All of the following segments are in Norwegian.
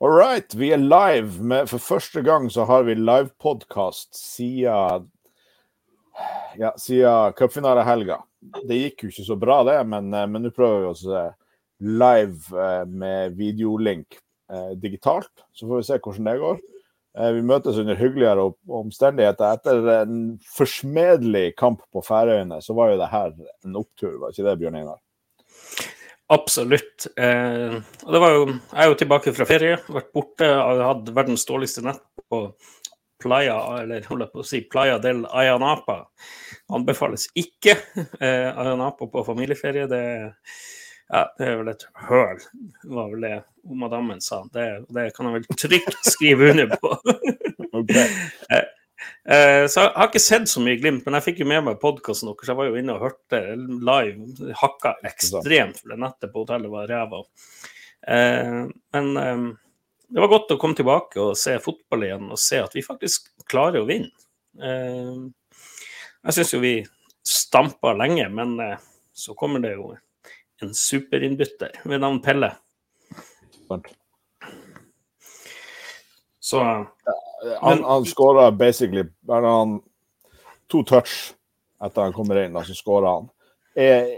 All right, vi er live. Med, for første gang så har vi livepodkast siden ja, siden cupfinalehelga. Det gikk jo ikke så bra, det, men, eh, nå prøver vi oss live eh, med videolink eh, digitalt. Så får vi se hvordan det går. Vi møtes under hyggeligere omstendigheter. Etter en forsmedelig kamp på Færøyene, så var jo det her en opptur, var ikke det, Bjørn Einar? Absolutt. Eh, og det var jo, jeg er jo tilbake fra ferie, vært borte. Har hadde verdens dårligste nett på Playa, eller holdt jeg på å si Playa del Ayanapa. Anbefales ikke eh, Ayanapa på familieferie. Det, ja, det er vel et høl, var vel det madammen sa. Det, det kan jeg vel trygt skrive under på. okay. Eh, så jeg har ikke sett så mye Glimt, men jeg fikk jo med meg podkasten deres. Jeg var jo inne og hørte live. Hakka ekstremt, for det nettet på hotellet var ræva. Eh, men eh, det var godt å komme tilbake og se fotball igjen, og se at vi faktisk klarer å vinne. Jeg syns jo vi stampa lenge, men så kommer det jo en superinnbytter ved navn Pelle. Så han, han skåra basically bare han to touch etter han kommer inn, og så skåra han. Er,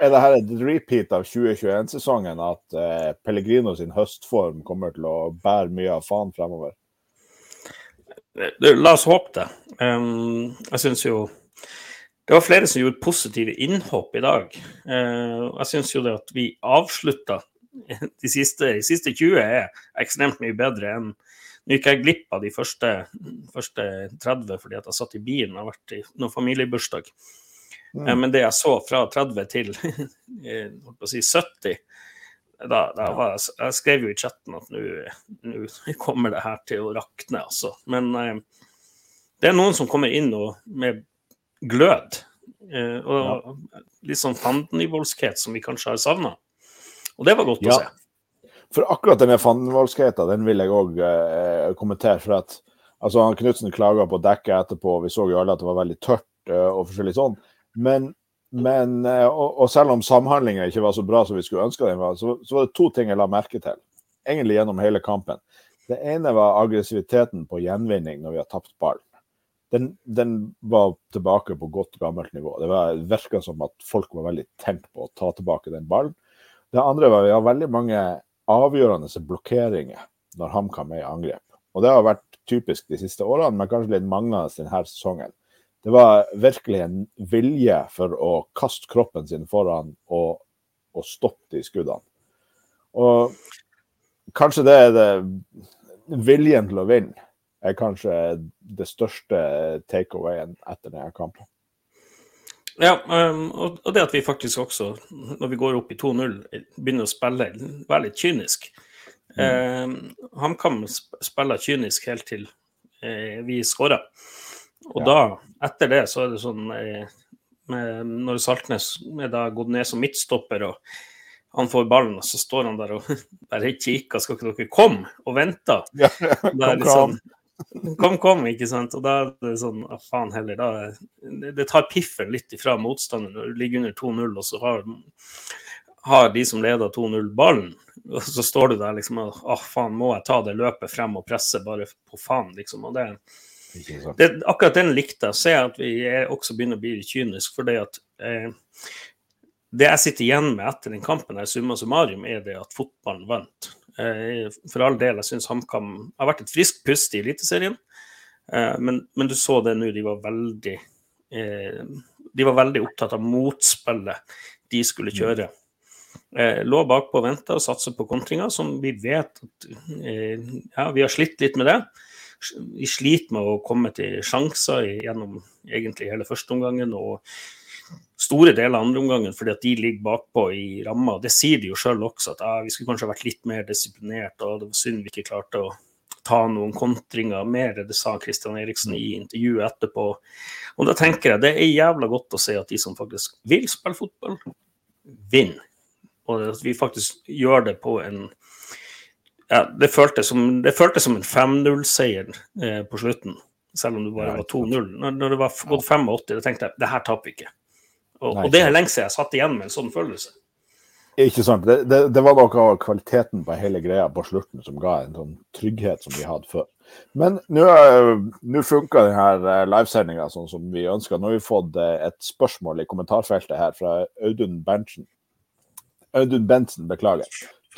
er det her et repeat av 2021-sesongen at eh, Pellegrino sin høstform kommer til å bære mye av faen fremover? La oss håpe det. Um, jeg syns jo det var flere som gjorde positive innhopp i dag. Uh, jeg syns jo det at vi avslutta de siste, de siste 20 er ekstremt mye bedre enn nå gikk jeg glipp av de første, første 30 fordi at jeg satt i bilen og har vært i noen familiebursdag. Mm. Eh, men det jeg så fra 30 til eh, si 70 da, da var jeg skrev jo i chatten at nå kommer det her til å rakne, altså. Men eh, det er noen som kommer inn og, med glød. Eh, og ja. litt sånn fandenivoldskhet som vi kanskje har savna. Og det var godt ja. å se. For akkurat denne fandenivoldskheten, den vil jeg òg eh, kommentere. for at altså, han Knutsen klaga på dekket etterpå, vi så jo alle at det var veldig tørt eh, og forskjellig sånn. Men, men eh, og, og, selv om samhandlinga ikke var så bra som vi skulle ønske den var, så, så, var det to ting jeg la merke til. Egentlig gjennom hele kampen. Det ene var aggressiviteten på gjenvinning når vi har tapt ballen. Den, den, var tilbake på godt, gammelt nivå. Det virka som at folk var veldig tent på å ta tilbake den ballen. Det andre var at vi har veldig mange avgjørende blokkeringer når HamKam er i angrep. Og det har vært typisk de siste årene, men kanskje litt manglende denne sesongen. Det var virkelig en vilje for å kaste kroppen sin foran og, og stoppe de skuddene. Og kanskje det er det Viljen til å vinne er kanskje det største takeawayen etter denne kampen. Ja, um, og det at vi faktisk også, når vi går opp i 2-0, begynner å spille, være litt kynisk. Mm. Um, HamKam spiller kynisk helt til eh, vi skårer. Og ja. da, etter det, så er det sånn eh, med, Når Saltnes er da gått ned som midtstopper, og han får ballen, og så står han der og bare kikker, skal ikke dere komme og vente? Ja, ja, liksom, Kom, kom, ikke sant. Og da er det sånn ah, faen heller, da Det, tar piffen litt ifra motstanderen når du ligger under 2-0, og så har, har, de som leder 2-0, ballen. Og så står du der liksom og ah, faen, må jeg ta det løpet frem og presse bare på faen, liksom. Og det, det, akkurat den likte jeg. Se at vi også begynner å bli kynisk, for det at eh, det jeg sitter igjen med etter den kampen, her, summa summarum, er det at fotballen vant. Eh, for all del, jeg syns HamKam har vært et friskt pust i Eliteserien. Eh, men, men, du så det nå, de var veldig eh, De var veldig opptatt av motspillet de skulle mm. kjøre. Lå bakpå og venta og satsa på kontringer, som vi vet at Ja, vi har slitt litt med det. Vi sliter med å komme til sjanser gjennom egentlig hele førsteomgangen. og store deler av andreomgangen fordi at de ligger bakpå i ramma. Det sier de jo sjøl også, at ah, vi skulle kanskje vært litt mer disiplinert, og det var synd vi ikke klarte å ta noen kontringer mer. Det sa Kristian Eriksen i intervjuet etterpå. Og da tenker jeg det er jævla godt å se at de som faktisk vil spille fotball, vinner. Og at vi faktisk gjør det på en ja, det føltes som, det føltes som en 5-0-seier eh, på slutten, selv om det bare var 2-0. Når, når, det var gått 85, da tenkte jeg det her taper vi ikke. Og, og, det er lenge siden jeg satt igjen med en sånn følelse. Ikke sant. Det, det, det, var noe av kvaliteten på hele greia på slutten som ga en sånn trygghet som vi hadde før. Men nå funka denne livesendinga sånn som vi ønska. Nå har vi fått et spørsmål i kommentarfeltet her fra Audun Berntsen. Audun Bentsen, beklager.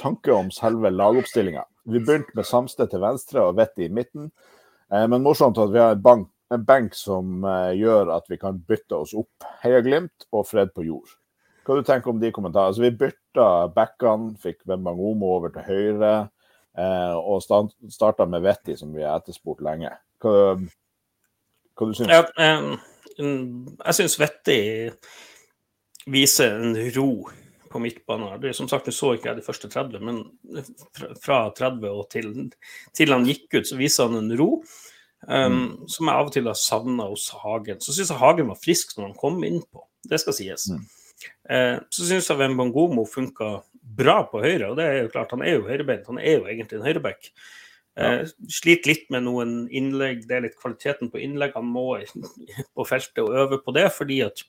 Tanke om selve lagoppstillinga. Vi begynte med Samsted til venstre og Vetti i midten. Eh, men morsomt at vi har en, bank, en benk som eh, gjør at vi kan bytte oss opp. Heia Glimt og fred på jord. Hva du tenker om de kommentarene? Altså, vi bytta backene, fikk Wembangomo over til høyre. Eh, og starta med Vetti, som vi har etterspurt lenge. Hva, hva du syns du? Ja, jeg syns Vetti viser en ro på midtbanen. Det, som sagt, jeg så ikke jeg de første 30, men fra 30 og til, til han gikk ut, så viser han en ro. Um, mm. Som jeg av og til har savna hos Hagen. Så syns jeg Hagen var frisk når han kom innpå. Det skal sies. Mm. Uh, så syns jeg Wembangomo funka bra på høyre, og det er jo klart, han er jo høyrebeint. Han er jo egentlig en høyreback. Uh, sliter litt med noen innlegg, det er litt kvaliteten på innlegg. Han må på feltet og øve på det, fordi at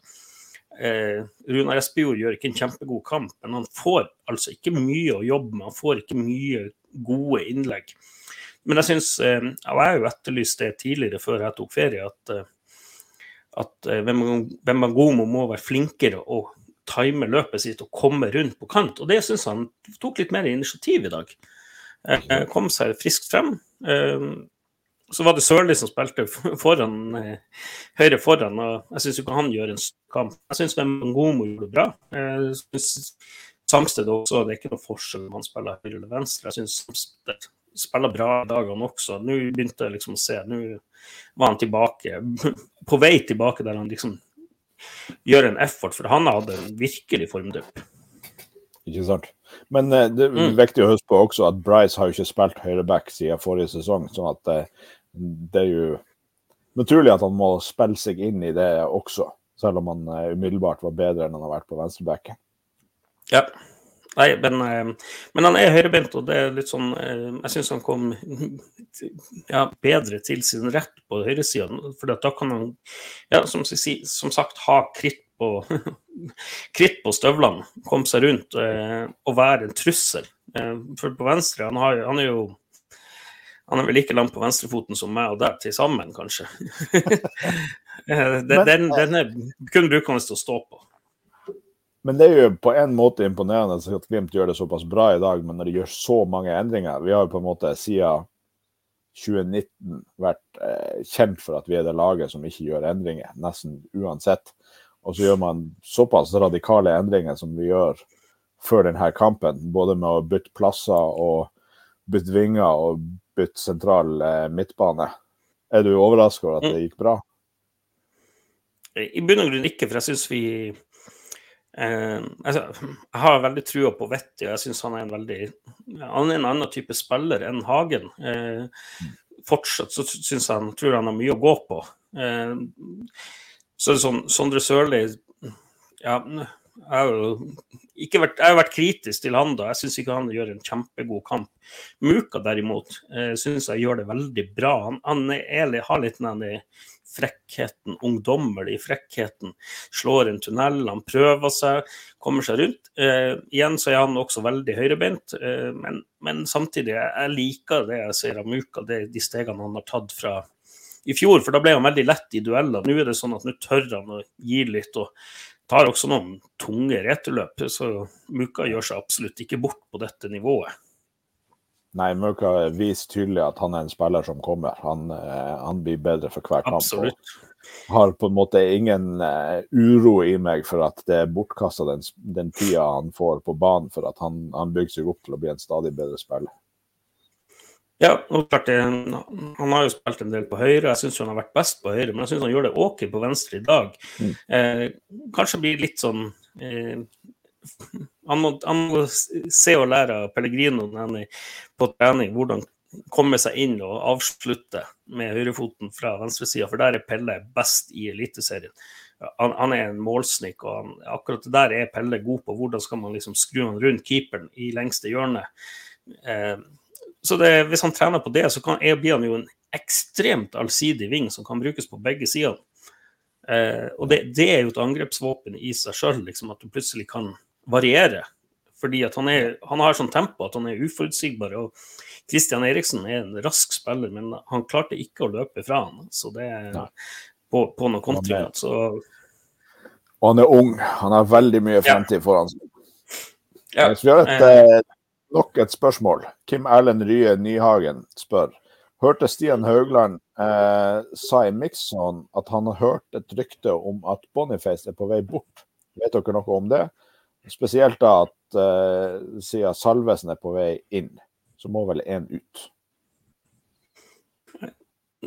eh, Runar Espejord gjør ikke en kjempegod kamp, men han får altså ikke mye å jobbe med. Han får ikke mye gode innlegg. Men jeg syns, eh, og jeg har jo etterlyst det tidligere, før jeg tok ferie, at, eh, at eh, Wembangomo må være flinkere å time løpet sitt og komme rundt på kant. Og det syns han tok litt mer initiativ i dag. Eh, kom seg friskt frem. Eh, så var det Sørli som spilte foran, eh, høyre foran, og jeg syns ikke han gjør en kamp. Jeg syns Wembangomo gjorde det bra. Jeg synes Samsted også, det er ikke noe forskjell om han spiller høyre eller venstre. Jeg syns Samsted spiller bra i dag, han også. Nå begynte jeg liksom å se, nå var han tilbake, på vei tilbake der han liksom gjør en effort, for han hadde virkelig formdupp. Ikke sant. Men uh, det er mm. viktig å huske på også at Bryce har jo ikke spilt høyreback siden forrige sesong. sånn at uh, det er jo naturlig at han må spille seg inn i det også. Selv om han uh, umiddelbart var bedre enn han har vært på venstrebacken. Ja. Nei, men, men, han er høyrebeint, og det er litt sånn Jeg syns han kom ja, bedre til sin rett på høyresida. For da kan han, ja, som, som sagt, ha kritt på, kritt på støvlene, komme seg rundt eh, og være en trussel. Eh, for på venstre, han, har, han, er jo han er vel like langt på venstrefoten som meg og deg til sammen, kanskje. Eh, den, den, den er kun brukende til å stå på. Men det er jo på en måte imponerende at Glimt gjør det såpass bra i dag, men når de gjør så mange endringer Vi har jo på en måte siden 2019 vært eh, kjent for at vi er det laget som ikke gjør endringer, nesten uansett. Og så gjør man såpass radikale endringer som vi gjør før denne kampen. Både med å bytte plasser og bytte vinger og bytte sentral eh, midtbane. Er du overraska over at det gikk bra? I bunn og grunn ikke, for jeg syns vi eh, altså, Jeg har veldig trua på Vetti, og jeg syns han er en veldig Han er en annen type spiller enn Hagen. Eh, fortsatt så syns jeg han tror han har mye å gå på. Eh, så er det sånn Sondre Sørli ja, jeg har jo jeg har vært kritisk til han da. Jeg syns ikke han gjør en kjempegod kamp. Muka derimot eh, syns jeg gjør det veldig bra. Han, han er, har litt den frekkheten, ungdommelig frekkheten. Slår en tunnel, han prøver seg, kommer seg rundt. Eh, igjen så er han også veldig høyrebeint, eh, men, men, samtidig jeg liker det jeg ser av Muka, det, de stegene han har tatt fra i fjor, for da ble han veldig lett i dueller. Nå er det sånn at nå tør han å gi litt, og tar også noen tunge returløp. Så Muka gjør seg absolutt ikke bort på dette nivået. Nei, Møka viser tydelig at han er en spiller som kommer. Han, eh, han blir bedre for hver kamp. Absolutt. Har på en måte ingen uh, uro i meg for at det er bortkasta den, den tida han får på banen, for at han, han bygger seg opp til å bli en stadig bedre spiller. Ja, og klart Han har jo spilt en del på høyre, jeg syns han har vært best på høyre, men jeg syns han gjør det OK på venstre i dag. Mm. Eh, kanskje blir litt sånn eh, han, må, han, må, se og lære av Pellegrino er på trening, hvordan komme seg inn og avslutte med høyrefoten fra venstresida, for der er Pelle best i Eliteserien. Han, han, er en målsnik, og han, akkurat der er Pelle god på. Hvordan skal man liksom skru han rundt keeperen i lengste hjørne? Eh, så det, hvis han trener på det, så kan, blir han jo en ekstremt allsidig ving som kan brukes på begge sider. Eh, og det, det, er jo et angrepsvåpen i seg sjøl, liksom, at du plutselig kan variere. fordi at han, er, han har sånn tempo at han er uforutsigbar. og Christian Eriksen er en rask spiller, men han klarte ikke å løpe fra han. Så det er på, på noen. Så og han er ung. Han har veldig mye fremtid foran seg. Ja. Så vi har et, eh, nok et spørsmål. Kim Erlend Rye Nyhagen spør. Hørte Stian Haugland eh, sa i Mixon at han har hørt et rykte om at Boniface er på vei bort. Vet dere noe om det? Spesielt da at uh, siden Salvesen er på vei inn, så må vel én ut.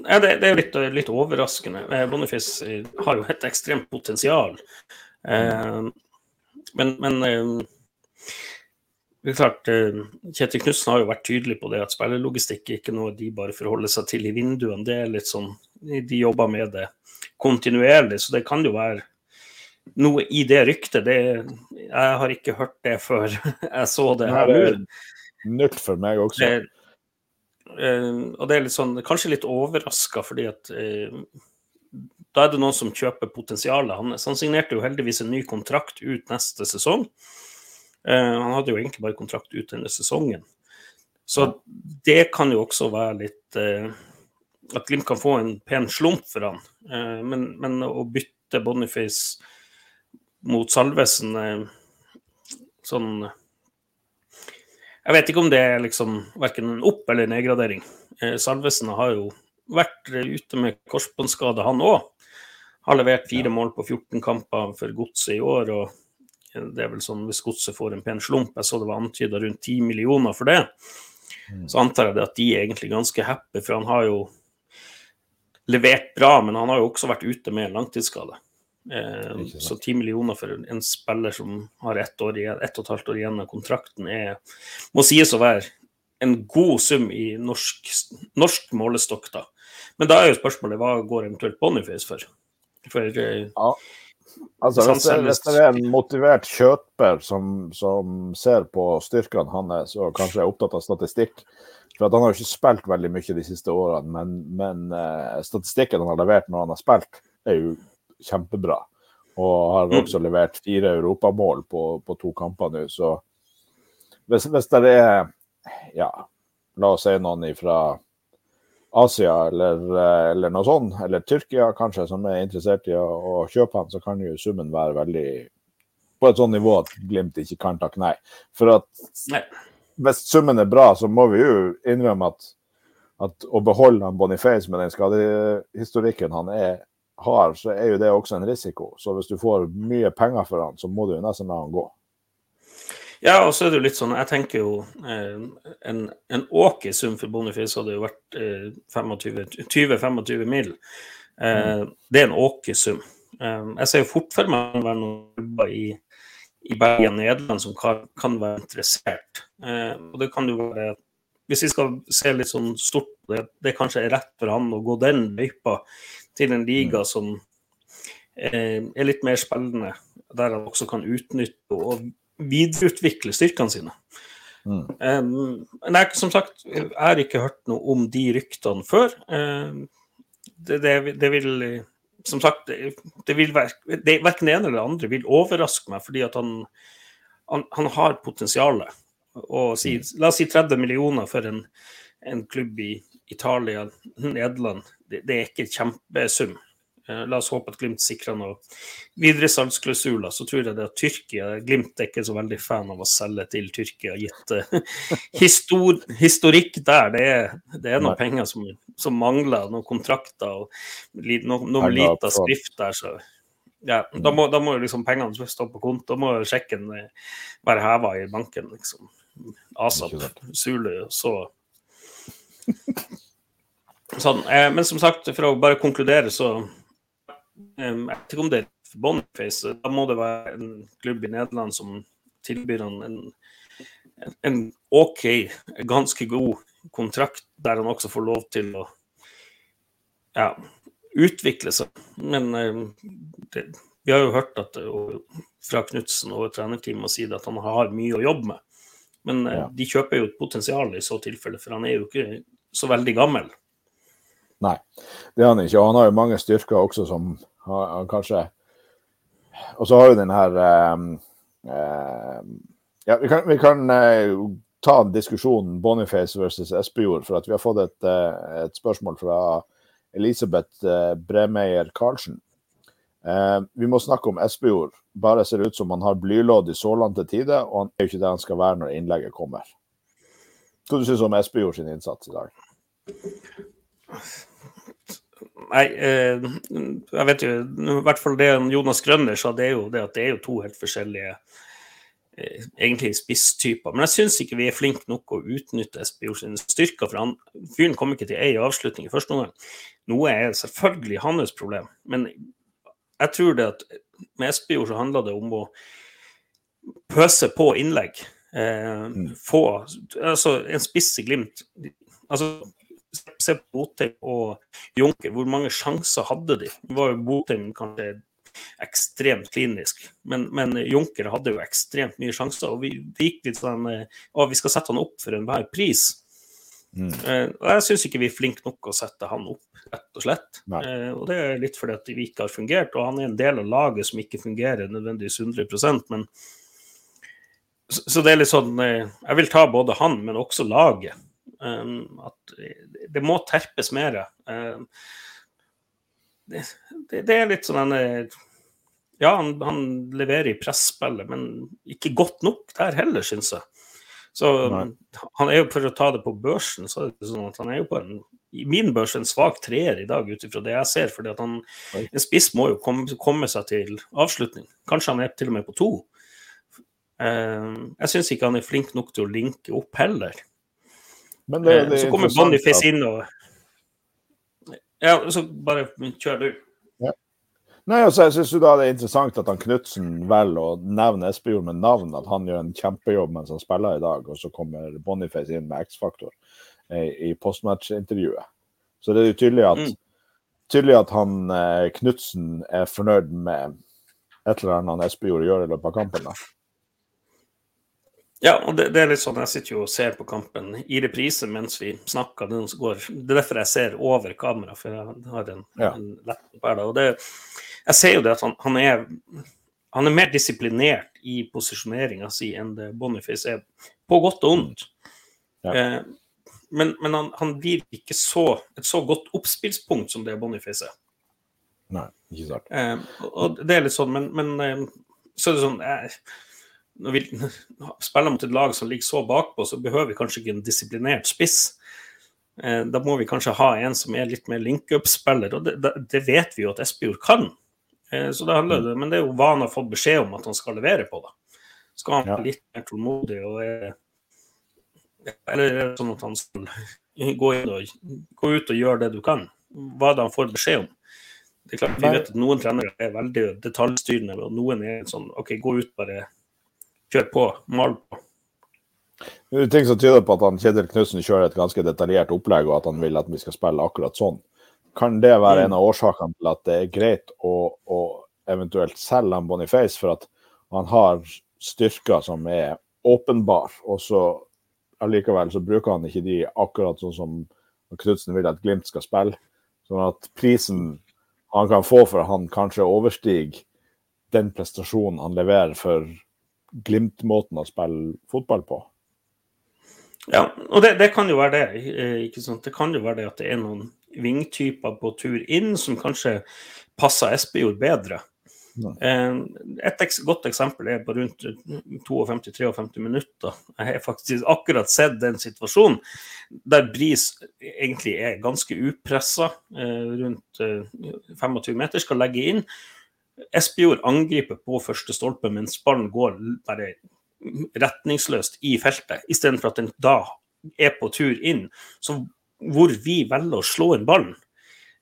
Ja, det, det er litt, litt overraskende. Eh, eh, har jo et ekstremt potensial. Eh, men, men eh, det er klart, Kjetil Knutsen har jo vært tydelig på det at spillerlogistikk er ikke noe de bare forholder seg til i vinduene. Det er litt sånn, De jobber med det kontinuerlig, så det kan jo være noe i det ryktet. Det, jeg har ikke hørt det før jeg så det her er Nytt for meg også. Det, Uh, og det er litt sånn, kanskje litt overraska, fordi at uh, da er det noen som kjøper potensialet hans. Han signerte jo heldigvis en ny kontrakt ut neste sesong. Uh, han hadde jo egentlig bare kontrakt ut denne sesongen. Så det kan jo også være litt At Glimt kan få en pen slump for han. Men, men, å bytte Boniface mot Salvesen sånn jeg vet ikke om det er liksom verken en opp- eller nedgradering. Eh, Salvesen har jo vært ute med korsbåndskade, han òg. Har levert fire mål på 14 kamper for Godset i år. og det er vel sånn Hvis Godset får en pen slump, jeg så det var antyda rundt 10 millioner for det, mm. så antar jeg det at de er egentlig ganske happy, for han har jo levert bra, men han har jo også vært ute med langtidsskade. Eh, så ti millioner for en spiller som har ett, år igjen, ett og et halvt år igjen av kontrakten, er, må sies å være en god sum i norsk, norsk målestokk. da. Men da er jo spørsmålet hva går eventuelt Boniface for? for eh, ja. Altså, hvis, det, hvis det er en motivert kjøper som, som ser på styrkene hans og kanskje er opptatt av statistikk for at Han har jo ikke spilt veldig mye de siste årene, men, men uh, statistikken han har levert når han har spilt, er jo kjempebra. Og har mm. også levert fire europamål på, på to kamper nå. Så hvis, hvis det er, ja, la oss si noen fra Asia eller, eller, noe sånt, eller Tyrkia kanskje, som er interessert i å, å kjøpe han, så kan jo summen være veldig på et sånt nivå at Glimt ikke kan takke nei. For at nei. hvis summen er bra, så må vi jo innrømme at, at å beholde han Boniface med den skadehistorikken han er har, så er jo det også en risiko. Så hvis du får mye penger for han, så må du jo nesten la han gå. Ja, og så er det jo litt sånn, jeg tenker jo eh, en, en åker sum for Boniface hadde jo vært eh, 20-25 mil. Eh, mm. Det er en åkersum. Eh, jeg ser jo fort for meg være noen i, i Bergen, Nederland som kan, kan være interessert. Eh, og det kan jo være Hvis vi skal se litt sånn stort det, det kanskje er rett for han å gå den løypa til en liga mm. som eh, er litt mer spillende, der han også kan utnytte og videreutvikle styrkene sine. Mm. Um, nei, som sagt, jeg har ikke hørt noe om de ryktene før. Um, det, det, det, vil Som sagt, det, det vil Verken det ene eller det andre vil overraske meg, fordi at han, han, han har potensialet. Og si, mm. la oss si 30 millioner for en, en klubb i Italia, Nederland, det, det er ikke kjempesum. Eh, la oss håpe at Glimt sikrer noen videresalgsklausuler. Så tror jeg det at Tyrkia Glimt er ikke så veldig fan av å selge til Tyrkia, gitt uh, histor, historikk der. Det er, det er noen penger som, som, mangler, noen kontrakter og noen, noen lita skrift der. så ja, da må, da må liksom pengene stå på konto. Da må sjekken eh, være heva i banken. liksom. ASAP, Zulu, så Sånn. Eh, men som sagt, for å bare konkludere, så eh, Jeg vet ikke om det er Boniface. Da må det være en klubb i Nederland som tilbyr han en, en OK, ganske god kontrakt, der han også får lov til å ja, utvikle seg. Men eh, det, vi har jo hørt at, fra Knutsen og trenerteamet sier at han har mye å jobbe med. Men ja. de kjøper jo et potensial i så tilfelle, for han er jo ikke så veldig gammel. Nei, det har han ikke. Og han har jo mange styrker også som han kanskje Og så har jo den her um, uh, Ja, vi kan, vi kan uh, ta diskusjonen Boniface versus Espejord, for at vi har fått et, uh, et spørsmål fra Elisabeth uh, Bremeyer Karlsen. vi må snakke om Espejord. Bare ser ut som han har blylodd i sålene til tide, og han er jo ikke det han skal være når innlegget kommer. Hva syns du om Espejord sin innsats i dag? Nei, eh, jeg vet jo I hvert fall det Jonas Grønner sa, det er jo det at det er jo to helt forskjellige eh, egentlig spisstyper. Men jeg syns ikke vi er flinke nok å utnytte Espejord sine styrker. For han, fyren kom ikke til ei avslutning i første omgang. Noe er selvfølgelig hans problem. Men jeg tror det at med SBO så handler det om å pøse på innlegg. Eh, mm. få altså en spiss i Glimt altså se på Botheim og Junker, hvor mange sjanser hadde de? Det var jo Botheim kanskje ekstremt klinisk, men, men, Junker hadde jo ekstremt mye sjanser. Og vi det gikk litt sånn Å, vi skal sette han opp for enhver pris. Mm. Eh, jeg syns ikke vi er flinke nok å sette han opp, rett og slett. Nei. og det er litt fordi at vi ikke har fungert, og han er en del av laget som ikke fungerer nødvendigvis 100% men så, det er litt sånn eh, Jeg vil ta både han, men også laget. Um, at det må terpes mer. Um, det, det, det, er litt sånn en Ja, han, han, leverer i presspillet, men ikke godt nok der heller, syns jeg. Så Nei. han er jo, for å ta det på børsen, så er det sånn at han er jo på en i min børs en svak treer i dag, ut ifra det jeg ser. fordi at han, En spiss må jo komme, komme, seg til avslutning. Kanskje han er til og med på to. Uh, jeg syns ikke han er flink nok til å linke opp heller. Men det, det så kommer Boniface inn og Ja, så bare kjør du. Ja. Nei, altså, Jeg syns det er interessant at han Knutsen velger å nevne Espejord med navn. At han gjør en kjempejobb mens han spiller i dag, og så kommer Boniface inn med X-faktor eh, i postmatch-intervjuet. Så det er jo tydelig at, mm. tydelig at han eh, Knutsen er fornøyd med et eller annet Espejord gjør i løpet av kampen. da. Ja, og det, det, er litt sånn jeg sitter jo og ser på kampen i reprise mens vi snakker. Det er derfor jeg ser over kamera, for jeg har en, ja. en laptop her. Og det, jeg ser jo det at han, han, er, han er mer disiplinert i posisjoneringa si enn det Boniface er, på godt og ondt. Ja. Eh, men, men han, han, blir ikke så, et så godt oppspillspunkt som det Boniface er. Nei, ikke sant. Eh, og det er litt sånn, men, men eh, så er det sånn eh, når vi spiller mot et lag som ligger så bakpå, så behøver vi kanskje ikke en disiplinert spiss. Eh, da må vi kanskje ha en som er litt mer link-up-spiller, og det, det, vet vi jo at Espejord kan. Eh, så det handler. Men det er jo hva han har fått beskjed om at han skal levere på. da. Skal han være litt mer tålmodig og eh, Eller er det sånn at han skal gå, og, gå ut og gjøre det du kan? Hva er det han får beskjed om? Det er klart, Vi vet at noen trenere er veldig detaljstyrende, og noen er sånn OK, gå ut, bare kjør på, mal på. Det er ting som tyder på at han Kjetil Knutsen kjører et ganske detaljert opplegg, og at han vil at vi skal spille akkurat sånn. Kan det være en av årsakene til at det er greit å, å eventuelt selge han Boniface, for at han har styrker som er åpenbar, og så allikevel så bruker han ikke de akkurat sånn som Knutsen vil at Glimt skal spille. Sånn at prisen han kan få for han kanskje overstiger den prestasjonen han leverer for Glimt-måten å spille fotball på. Ja, og det, det, kan jo være det. Eh, ikke sant? Det kan jo være det at det er noen vingtyper på tur inn som kanskje passer Espejord bedre. Eh, et godt eksempel er på rundt 52-53 minutter. Jeg har faktisk akkurat sett den situasjonen der Bris egentlig er ganske upressa, eh, rundt 25 meter, skal legge inn. Espejord angriper på første stolpe, mens ballen går bare retningsløst i feltet, istedenfor at den da er på tur inn. Så hvor vi velger å slå inn ballen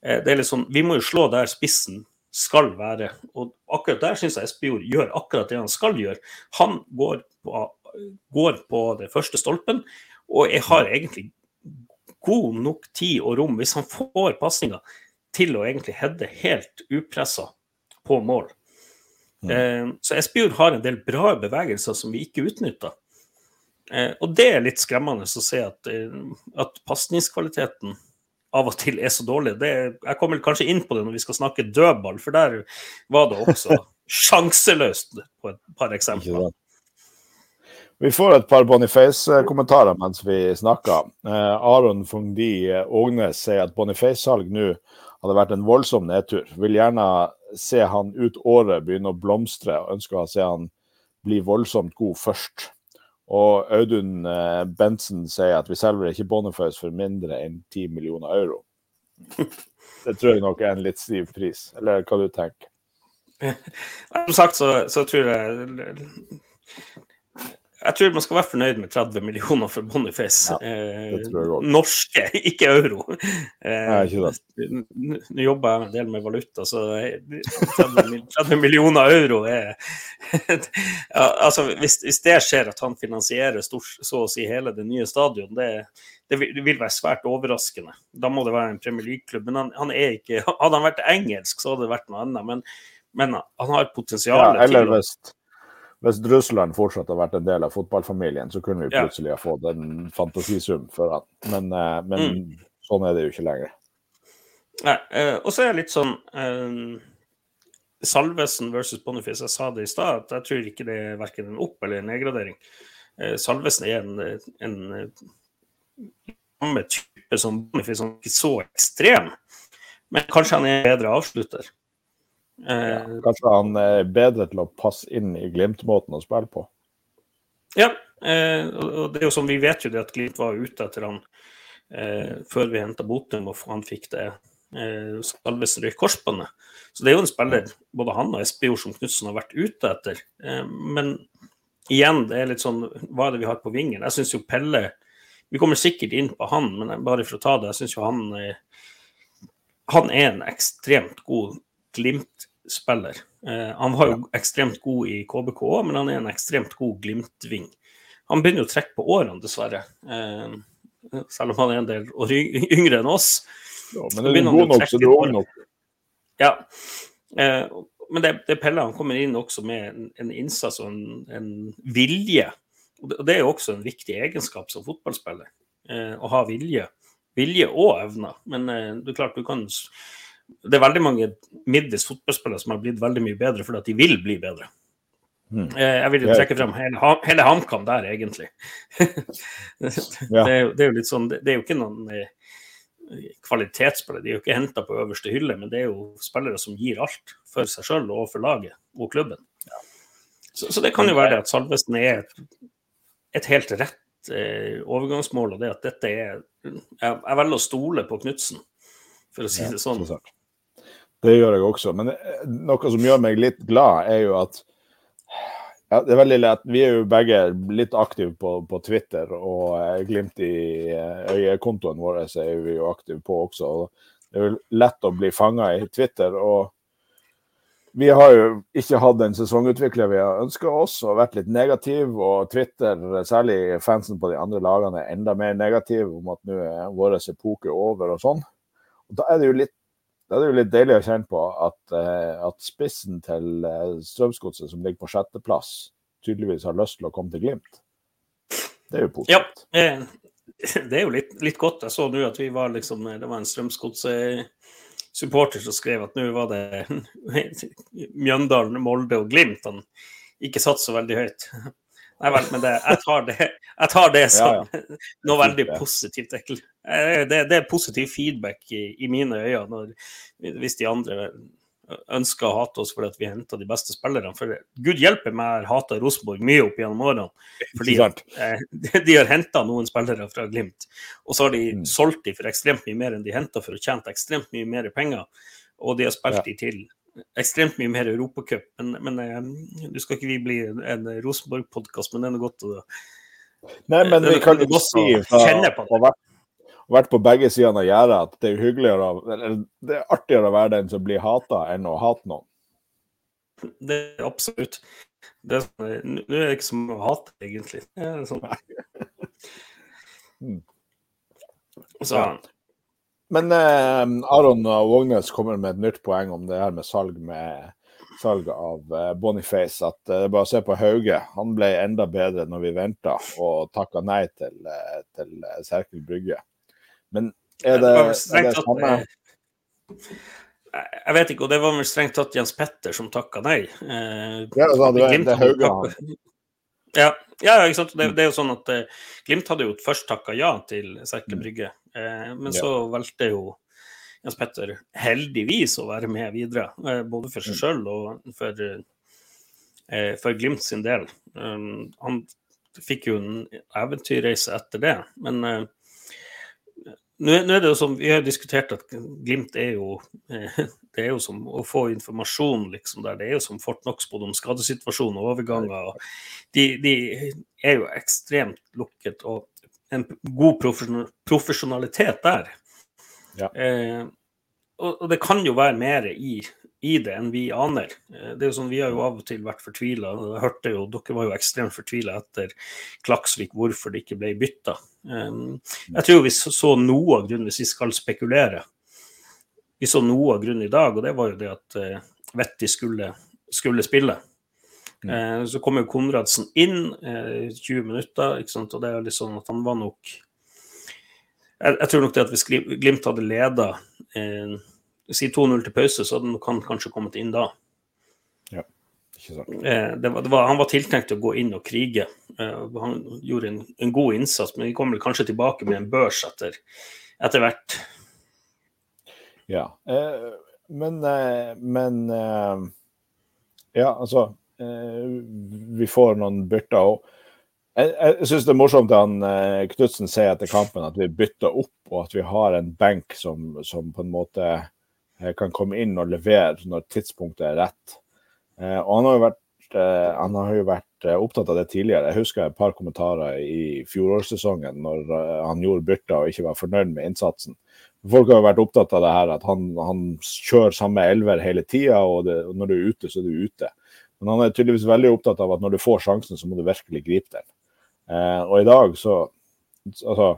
eh, det er litt sånn, Vi må jo slå der spissen skal være. Og akkurat der syns jeg Espejord gjør akkurat det han skal gjøre. Han går på, går på den første stolpen, og jeg har egentlig god nok tid og rom, hvis han får pasninga, til å egentlig heade helt upressa på mål. Mm. så Espejord har en del bra bevegelser som vi ikke utnytter. Eh, og det er litt skremmende å se at, eh, at pasningskvaliteten av og til er så dårlig. Det, jeg kommer kanskje inn på det når vi skal snakke dødball, for der var det også sjanseløst på et par eksempler. Vi får et par Boniface-kommentarer mens vi snakker. Eh, Aron Fungdi Ågnes sier at Boniface-salg nå hadde vært en voldsom nedtur. Vil gjerne se han ut året begynne å blomstre, og ønsker å se han bli voldsomt god først. Og Audun eh, Bentsen sier at vi selger ikke Boniface for mindre enn 10 millioner euro. Det tror jeg nok er en litt stiv pris, eller hva du tenker? Som sagt så, så tror jeg jeg tror man skal være fornøyd med 30 millioner for Boniface. Ja, eh, norske, ikke euro. Eh, Nå jobber jeg en del med valuta, så 30, 30 millioner euro er ja, altså, hvis, hvis, det skjer at han finansierer stort, så å si hele det nye stadion, det, det, vil, være svært overraskende. Da må det være en Premier League-klubb. Men han, han, ikke Hadde han vært engelsk, så hadde det vært noe annet. Men, men han har potensial ja, til å hvis Russland fortsatt har vært en del av fotballfamilien, så kunne vi plutselig ha fått en fantasisum for han. Men, eh, men mm. sånn er det jo ikke lenger. Nei, uh, og så er det litt sånn uh, Salvesen versus Boniface. Jeg sa det i stad, at jeg tror ikke det er verken en opp- eller en nedgradering. Salvesen er en, en type som Boniface, som ikke så ekstrem. Men kanskje han er en bedre avslutter. Ja, eh, kanskje han er bedre til å passe inn i Glimt-måten å spille på? Ja, eh, og det er jo som vi vet jo det at Glimt var ute etter han eh, før vi henta Botum, og han fikk det Salvesen røyk korsbåndet. Så det er jo en spiller både han og Espejord som Knutsen har vært ute etter. Men igjen, det er litt sånn Hva er det vi har på vingen? Jeg syns jo Pelle Vi kommer sikkert inn på han, men bare for å ta det, jeg syns jo han han er en ekstremt god Glimt-spiller. Eh, han var jo ekstremt god i KBK òg, men han er en ekstremt god Glimt-ving. Han begynner jo å trekke på årene, dessverre. Eh, selv om han er en del år yngre enn oss. Ja, men er du god nok, så du er ung nok. Ja. Eh, men det, det Pelle han kommer inn også med en, en innsats og en, en vilje. Og det, er jo også en viktig egenskap som fotballspiller. Eh, å ha vilje. Vilje og evner. Men eh, det er klart du kan det er veldig mange middels fotballspillere som har blitt veldig mye bedre fordi at de vil bli bedre. Mm. Jeg vil jo trekke frem hele, hele HamKam der, egentlig. det, er, det, er, jo litt sånn Det er jo ikke noen eh, kvalitetsspillere, de er jo ikke henta på øverste hylle, men det er jo spillere som gir alt for seg sjøl og for laget og klubben. Så, så, det kan jo være det at Salvesen er et, et helt rett eh, overgangsmål, og det at dette er Jeg, jeg velger å stole på Knutsen, for å si det sånn. Ja, det gjør jeg også. Men eh, noe som gjør meg litt glad, er jo at ja, det er veldig lett. Vi er jo begge litt aktive på, på Twitter, og eh, Glimt i eh, øyekontoen vår er vi jo aktive på også. og Det er jo lett å bli fanga i Twitter. og vi har jo ikke hatt den sesongutvikler vi har ønska oss, og vært litt negativ. Og Twitter, særlig fansen på de andre lagene, er enda mer negativ om at nå er vår epoke over og sånn. Og Da er det jo litt da er det jo litt deilig å kjenne på at, eh, at spissen til eh, Strømsgodset, som ligger på sjetteplass, tydeligvis har lyst til å komme til Glimt. Det er jo positivt. Ja, eh, det er jo litt, litt godt. Jeg så nå at vi var liksom Det var en Strømsgodset-supporter som skrev at nå var det Mjøndalen, Molde og Glimt han ikke satt så veldig høyt. Nei vel, men det, jeg, tar det, jeg tar det som ja, ja. noe veldig positivt. Eh, det, det, er positiv feedback i, i mine øyne når, hvis de andre ønsker å hate oss fordi vi henter de beste spillerne. For gud hjelpe meg, jeg hata Rosenborg mye opp gjennom årene. Fordi eh, de har henta noen spillere fra Glimt, og så har de mm. solgt dem for ekstremt mye mer enn de henta for å tjene ekstremt mye mer penger. Og de har spilt ja. de til ekstremt mye mer Europacup. Men, men eh, du skal ikke vi bli en Rosenborg-podkast, men det er noe godt å Nei, men vi kan jo si fra å ha vært på begge sidene av gjerdet at det er eller det er artigere å være den som blir hata, enn å hate noen. Det er absolutt. Det sånn, nå er det ikke som å hate, egentlig. Det er sånn. Mm. Så, men eh, Aron Vågnes kommer med et nytt poeng om det her med salg, med, salg av eh, Boniface. At eh, det er bare å se på Hauge. Han ble enda bedre når vi venta og takka nei til, eh, til eh, Serkel Brygge. Men er det, er det samme jeg vet ikke, og det var vel strengt tatt Jens Petter som takka nei. Eh, ja, det, det, det, det Ja, ja ikke sant. Det, det, er jo sånn at eh, Glimt hadde jo først takka ja til Serkle mm. Brygge, eh, men ja. så valgte jo Jens Petter heldigvis å være med videre. Uh, både for seg mm. sjøl og for, for, Glimt sin del. Um, han fikk jo en eventyrreise etter det, men nå, er det jo som Vi har diskutert at Glimt er jo Det er jo som å få informasjon liksom der. Det er jo som Fort Knox både om skadesituasjon og overganger. De, de, er jo ekstremt lukket, og en god profesjonalitet der. Ja. Eh, og, og, det kan jo være mer i, i, det enn vi aner. Eh, det er jo sånn, Vi har jo av og til vært fortvila. Dere var jo ekstremt fortvila etter Klaksvik hvorfor det ikke ble bytta. Um, jeg tror vi så noe av grunnen, hvis vi skal spekulere, vi så noe av grunnen i dag, og det var jo det at uh, Vetti skulle, skulle spille. Mm. Uh, så kom jo Konradsen inn uh, eh, 20 minutter, og det er litt sånn at han var nok Jeg, jeg tror nok det at hvis Glimt hadde leda uh, si 2-0 til pause, så hadde han kanskje kommet inn da. Ja, ikke sant. Det var, det var, han var tiltenkt å gå inn og krige. han gjorde en, en god innsats, men vi kommer kanskje tilbake med en børs etter, etter hvert. Ja. Eh, men, eh, men eh, Ja, altså Vi får noen bytter òg. Jeg, jeg syns det er morsomt at han Knutsen sier etter kampen at vi bytter opp, og at vi har en benk som, som på en måte kan komme inn og levere når tidspunktet er rett. Og han har jo vært, han har jo vært opptatt av det tidligere. Jeg husker et par kommentarer i fjorårssesongen når han gjorde bytter og ikke var fornøyd med innsatsen. Folk har jo vært opptatt av det her at han, han kjører samme elver hele tida, og, og, når du er ute, så er du ute. Men han er tydeligvis veldig opptatt av at når du får sjansen, så må du virkelig gripe den. Eh, og i dag så Altså,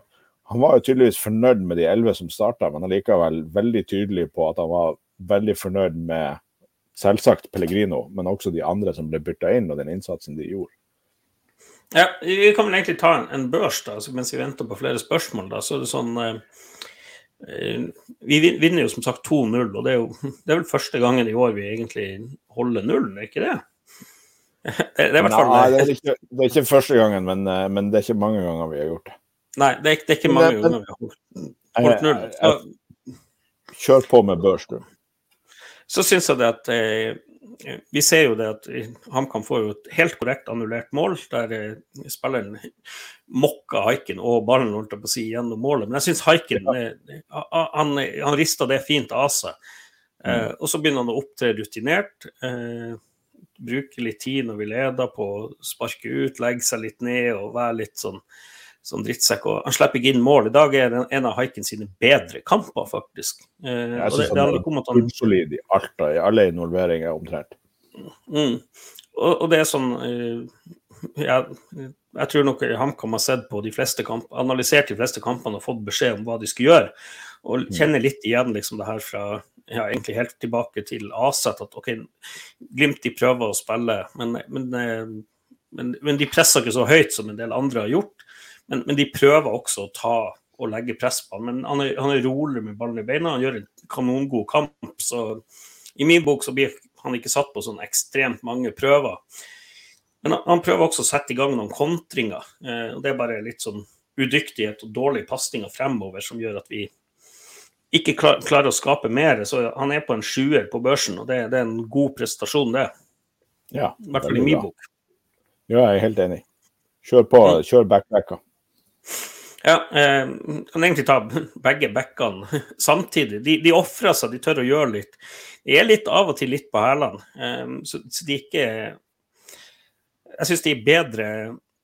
han var jo tydeligvis fornøyd med de elleve som starta, men allikevel veldig tydelig på at han var veldig fornøyd med selvsagt Pellegrino, men også de andre som ble bytta inn, og den innsatsen de gjorde. Ja, Vi kan vel egentlig ta en, en børs da, mens vi venter på flere spørsmål. da, så er det sånn... Eh Eh, vi vinner jo som sagt 2-0, og det er jo det er vel første gangen i år vi egentlig holder nullen, er ikke det? Det, er i hvert fall Nei, det er, ikke, det er ikke første gangen, men, eh, men, det er ikke mange ganger vi har gjort det. Nei, det er, det er ikke mange ganger vi har holdt, null. Så, kjør på med børs, du. Så syns jeg det at eh, vi ser jo det at HamKam får jo et helt korrekt annullert mål, der eh, spilleren mokka haiken og ballen holdt på å si gjennom målet. Men jeg syns haiken eh, han, han rista det fint av seg. Eh, mm. og så begynner han å opptre rutinert. Eh, bruke litt tid når vi leder på å sparke ut, legge seg litt ned og være litt sånn som drittsekk. og Han slipper ikke inn mål. I dag er det en av Haiken sine bedre kamper, faktisk. Eh, jeg syns han er bunnsolid i alt, i alle involveringer omtrent. Mm. Og, og, det er sånn eh, jeg, jeg tror nok HamKam har sett på de fleste kamp, analysert de fleste kampene og fått beskjed om hva de skal gjøre. Og mm. kjenner litt igjen liksom det her fra ja, egentlig helt tilbake til Aset. At OK, Glimt de prøver å spille, men, men, eh, men, men de presser ikke så høyt som en del andre har gjort. Men, men, de prøver også å ta og legge press på han. Men han er, han er rolig med ballen i beina, han gjør en kanongod kamp. Så i min bok så blir han ikke satt på sånn ekstremt mange prøver. Men han, han prøver også å sette i gang noen kontringer. Eh, og Det er bare litt sånn udyktighet og dårlige pasninger fremover som gjør at vi ikke klar, klarer å skape mer. Så han er på en sjuer på børsen, og det, det er en god prestasjon, det. Ja, I hvert fall i min bok. Ja, jeg er helt enig. Kjør på, kjør backbacka. Ja, eh, kan egentlig ta begge backene samtidig. De, de ofrer seg, de tør å gjøre litt. De er litt av og til litt på hælene. Eh, så, så, de ikke Jeg syns de er bedre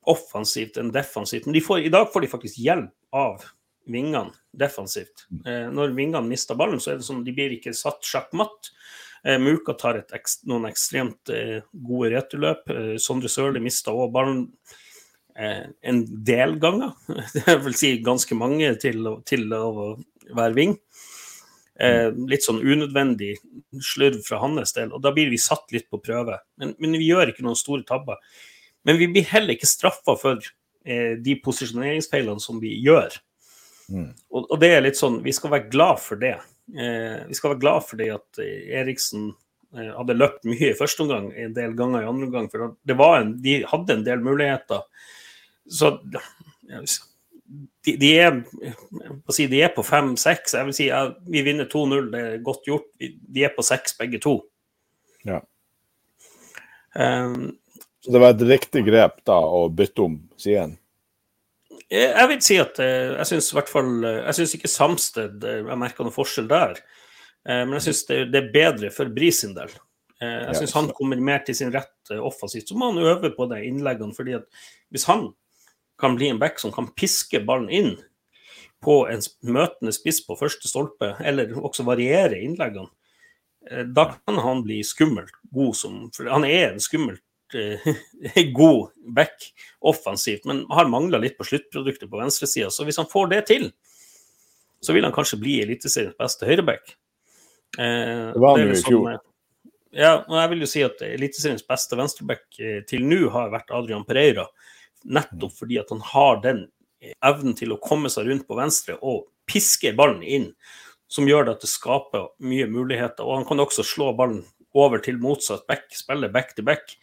offensivt enn defensivt. Men får, i dag får de faktisk hjelp av vingene defensivt. Eh, når vingene mister ballen, så er det sånn de blir ikke satt sjakkmatt. Eh, Muka tar et, noen ekstremt eh, gode returløp. Eh, Sondre Sørli mista òg ballen en del ganger. Det vil si ganske mange til, til å være ving. Eh, litt sånn unødvendig slurv fra hans del, og da blir vi satt litt på prøve. Men, men vi gjør ikke noen store tabber. Men vi blir heller ikke straffa for eh, de posisjoneringsfeilene som vi gjør. Mm. Og, og, det er litt sånn, vi skal være glad for det. Eh, vi skal være glad for det at Eriksen eh, hadde løpt mye i første omgang, en del ganger i andre omgang. For det var en, de hadde en del muligheter. Så de, de, er, si, de er på fem-seks. Jeg vil si ja, vi vinner 2-0, det er godt gjort. De er på 6 begge to. Ja. Um, så det var et riktig grep da å bytte om siden? Jeg vil si at eh, jeg syns i hvert fall eh, Jeg syns ikke Samsted eh, jeg merker noen forskjell der. Men jeg syns det, det, er bedre for Bris sin del. Jeg syns han kommer mer til sin rett offensivt. Så må han øve på de innleggene. fordi at hvis han kan bli en back som kan piske ballen inn på en møtende spiss på første stolpe, eller også variere innleggene, da kan han bli skummelt god som For han er en skummelt uh, god back offensivt, men har mangla litt på sluttproduktet på venstresida. Så hvis han får det til, så vil han kanskje bli Eliteseriens beste høyreback. Eh, det var han jo i fjor. Ja, og jeg vil jo si at Eliteseriens beste venstreback uh, til nå har vært Adrian Pereira. Nettopp fordi at han har den evnen til å komme seg rundt på venstre og piske ballen inn, som gjør at det skaper mye muligheter. Og han kan også slå ballen over til motsatt back, spille back to back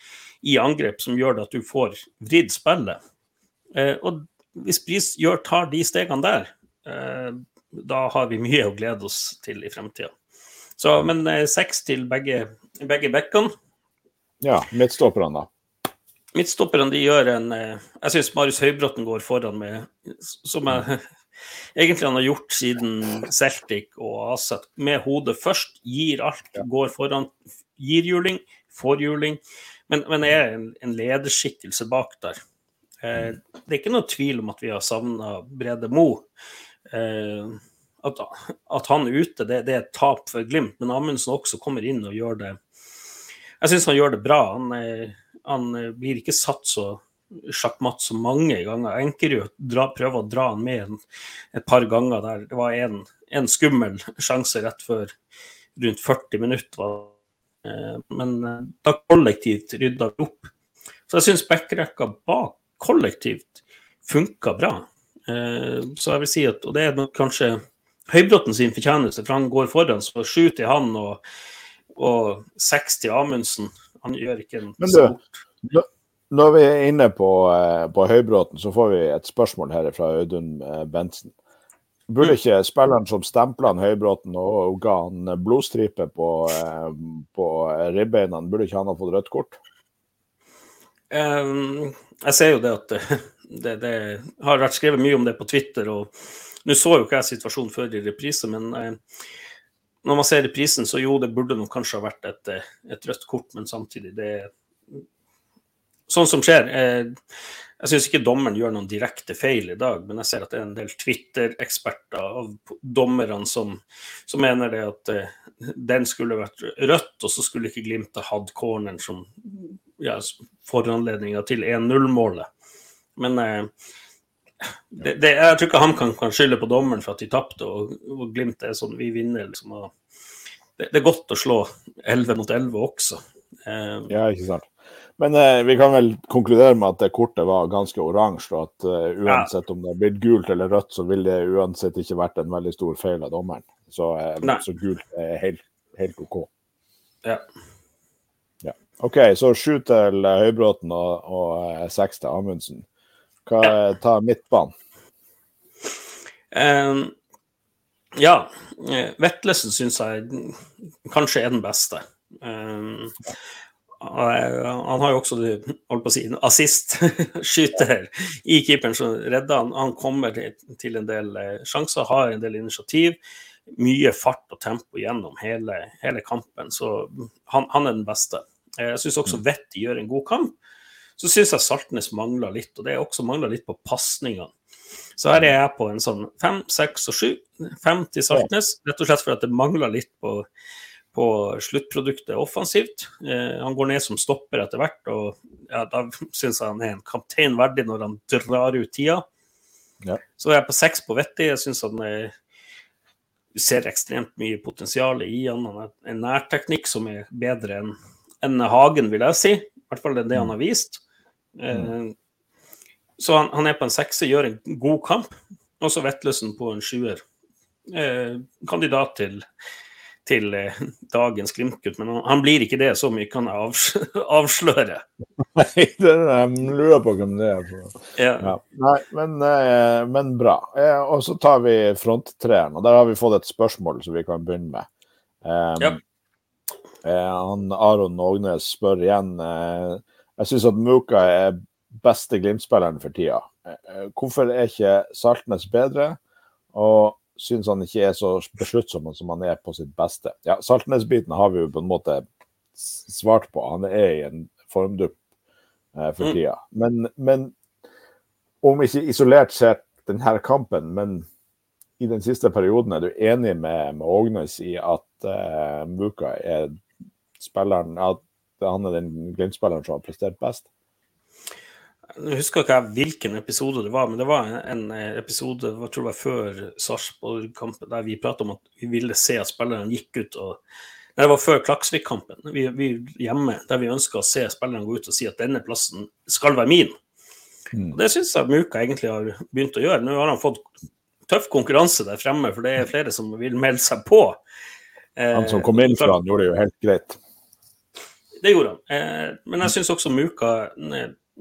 i angrep som gjør at du får vridd spillet. Eh, og hvis Bris tar de stegene der, eh, da har vi mye å glede oss til i fremtida. Men eh, seks til begge, begge bekkene. Ja, midtstopperne, da? Midtstopperne de gjør en eh, Jeg syns Marius Høybråten går foran med Som jeg egentlig han har gjort siden Celtic og Aset. Med hodet først, gir alt, går foran, gir juling, får juling. Men, men er en, en lederskikkelse bak der. Eh, det er ikke noe tvil om at vi har savna Brede Mo. Eh, at, at, han er ute, det, det, er et tap for Glimt, men Amundsen også kommer inn og gjør det Jeg syns han gjør det bra. Han, eh, han blir ikke satt så sjakkmatt så mange ganger. Enkerud prøver å dra han med en, et par ganger der. Det var en, en skummel sjanse rett før rundt 40 minutter Eh, men eh, da kollektivt rydda vi opp. Så jeg syns backrekka bak kollektivt funka bra. Eh, så jeg vil si at, og det er kanskje Høybråten sin fortjeneste, for han går foran. Så sju til han og, og seks til Amundsen. Han gjør ikke en Men du, når vi er inne på, på Høybråten, så får vi et spørsmål her fra Audun Bentsen. Burde ikke spilleren som stempla Høybråten og ga han blodstripe på, eh, på ribbeina, burde ikke han ha fått rødt kort? Um, jeg ser jo det at det, det, har vært skrevet mye om det på Twitter. og Nå så jo ikke jeg situasjonen før i reprise, men eh, når man ser prisen, så jo, det burde nok kanskje ha vært et, et rødt kort, men samtidig det Sånn som skjer. Eh, jeg syns ikke dommeren gjør noen direkte feil i dag, men jeg ser at det er en del Twitter-eksperter av dommerne som, som, mener det at eh, den skulle vært rødt, og så skulle ikke Glimt ha hatt corneren som ja, foranledninga til 1-0-målet. Men uh, det, det, jeg tror ikke han kan, kan skylde på dommeren for at de tapte, og, og, Glimt er sånn vi vinner. Liksom, det, det, er godt å slå 11 mot 11 også. Eh, ja, ikke sant. Men eh, vi kan vel konkludere med at det kortet var ganske oransje, og at uh, uansett ja. om det har blitt gult eller rødt, så vil det uansett ikke vært en veldig stor feil av dommeren. Så, eh, så gult er helt, helt OK. Ja. ja. OK, så sju til uh, Høybråten og, og uh, seks til Amundsen. Hva tar midtbanen? Um, ja. Vetlesen syns jeg kanskje er den beste. Um, han har jo også holdt på å si, assist-skyter i keeperen som redder han. Han kommer til en del eh, sjanser, har en del initiativ. Mye fart og tempo gjennom hele, hele kampen. Så han, han, er den beste. Jeg syns også mm. Vetti gjør en god kamp. Så syns jeg Saltnes mangler litt, og det er også mangla litt på pasningene. Så her er jeg på en sånn fem, seks og sju. Fem til Saltnes, rett og slett fordi det mangler litt på på sluttproduktet offensivt. Eh, han går ned som stopper etter hvert, og ja, da syns jeg han er en kaptein verdig når han drar ut tida. Ja. Så er jeg på seks på Vetti. Jeg syns han er, ser ekstremt mye potensial i han. Han har en nærteknikk som er bedre enn en Hagen, vil jeg si. I hvert fall det det han har vist. Mm. Eh, så han, han, er på en sekser, gjør en god kamp. Og så Vetlesen på en sjuer. Eh, kandidat til til eh, dagens Glimt-gutt. Men han, han, blir ikke det så mye, kan jeg avs avsløre. Nei, det er, jeg lurer på hvem det er. Ja. Ja. Nei, men, eh, men bra. Eh, og så tar vi fronttreeren, og der har vi fått et spørsmål som vi kan begynne med. Um, ja. han Aron Ågnes spør igjen. Jeg syns at Muka er beste Glimt-spilleren for tida. hvorfor er ikke Saltnes bedre? Og syns han ikke er så besluttsom som han er på sitt beste. Ja, Saltnes-biten har vi jo på en måte svart på. Han er i en formdupp eh, for mm. tida. Men, men, om ikke isolert sett denne kampen, men i den siste perioden, er du enig med, med Ågnes i at uh, Muka er spilleren, at han er den Glimt-spilleren som har prestert best? Jeg husker ikke hvilken episode det var, men det var en episode jeg tror det var før Sarpsborg-kampen der vi pratet om at vi ville se at spillerne gikk ut og Det var før Klaksvik-kampen. Vi, vi, hjemme der vi ønska å se spillerne gå ut og si at denne plassen skal være min. Mm. Og Det syns jeg Muka egentlig har begynt å gjøre. Nå har han fått tøff konkurranse der fremme, for det er flere som vil melde seg på. Han som kom inn fra han, gjorde det jo helt greit. Det gjorde han. Eh, men jeg syns også Muka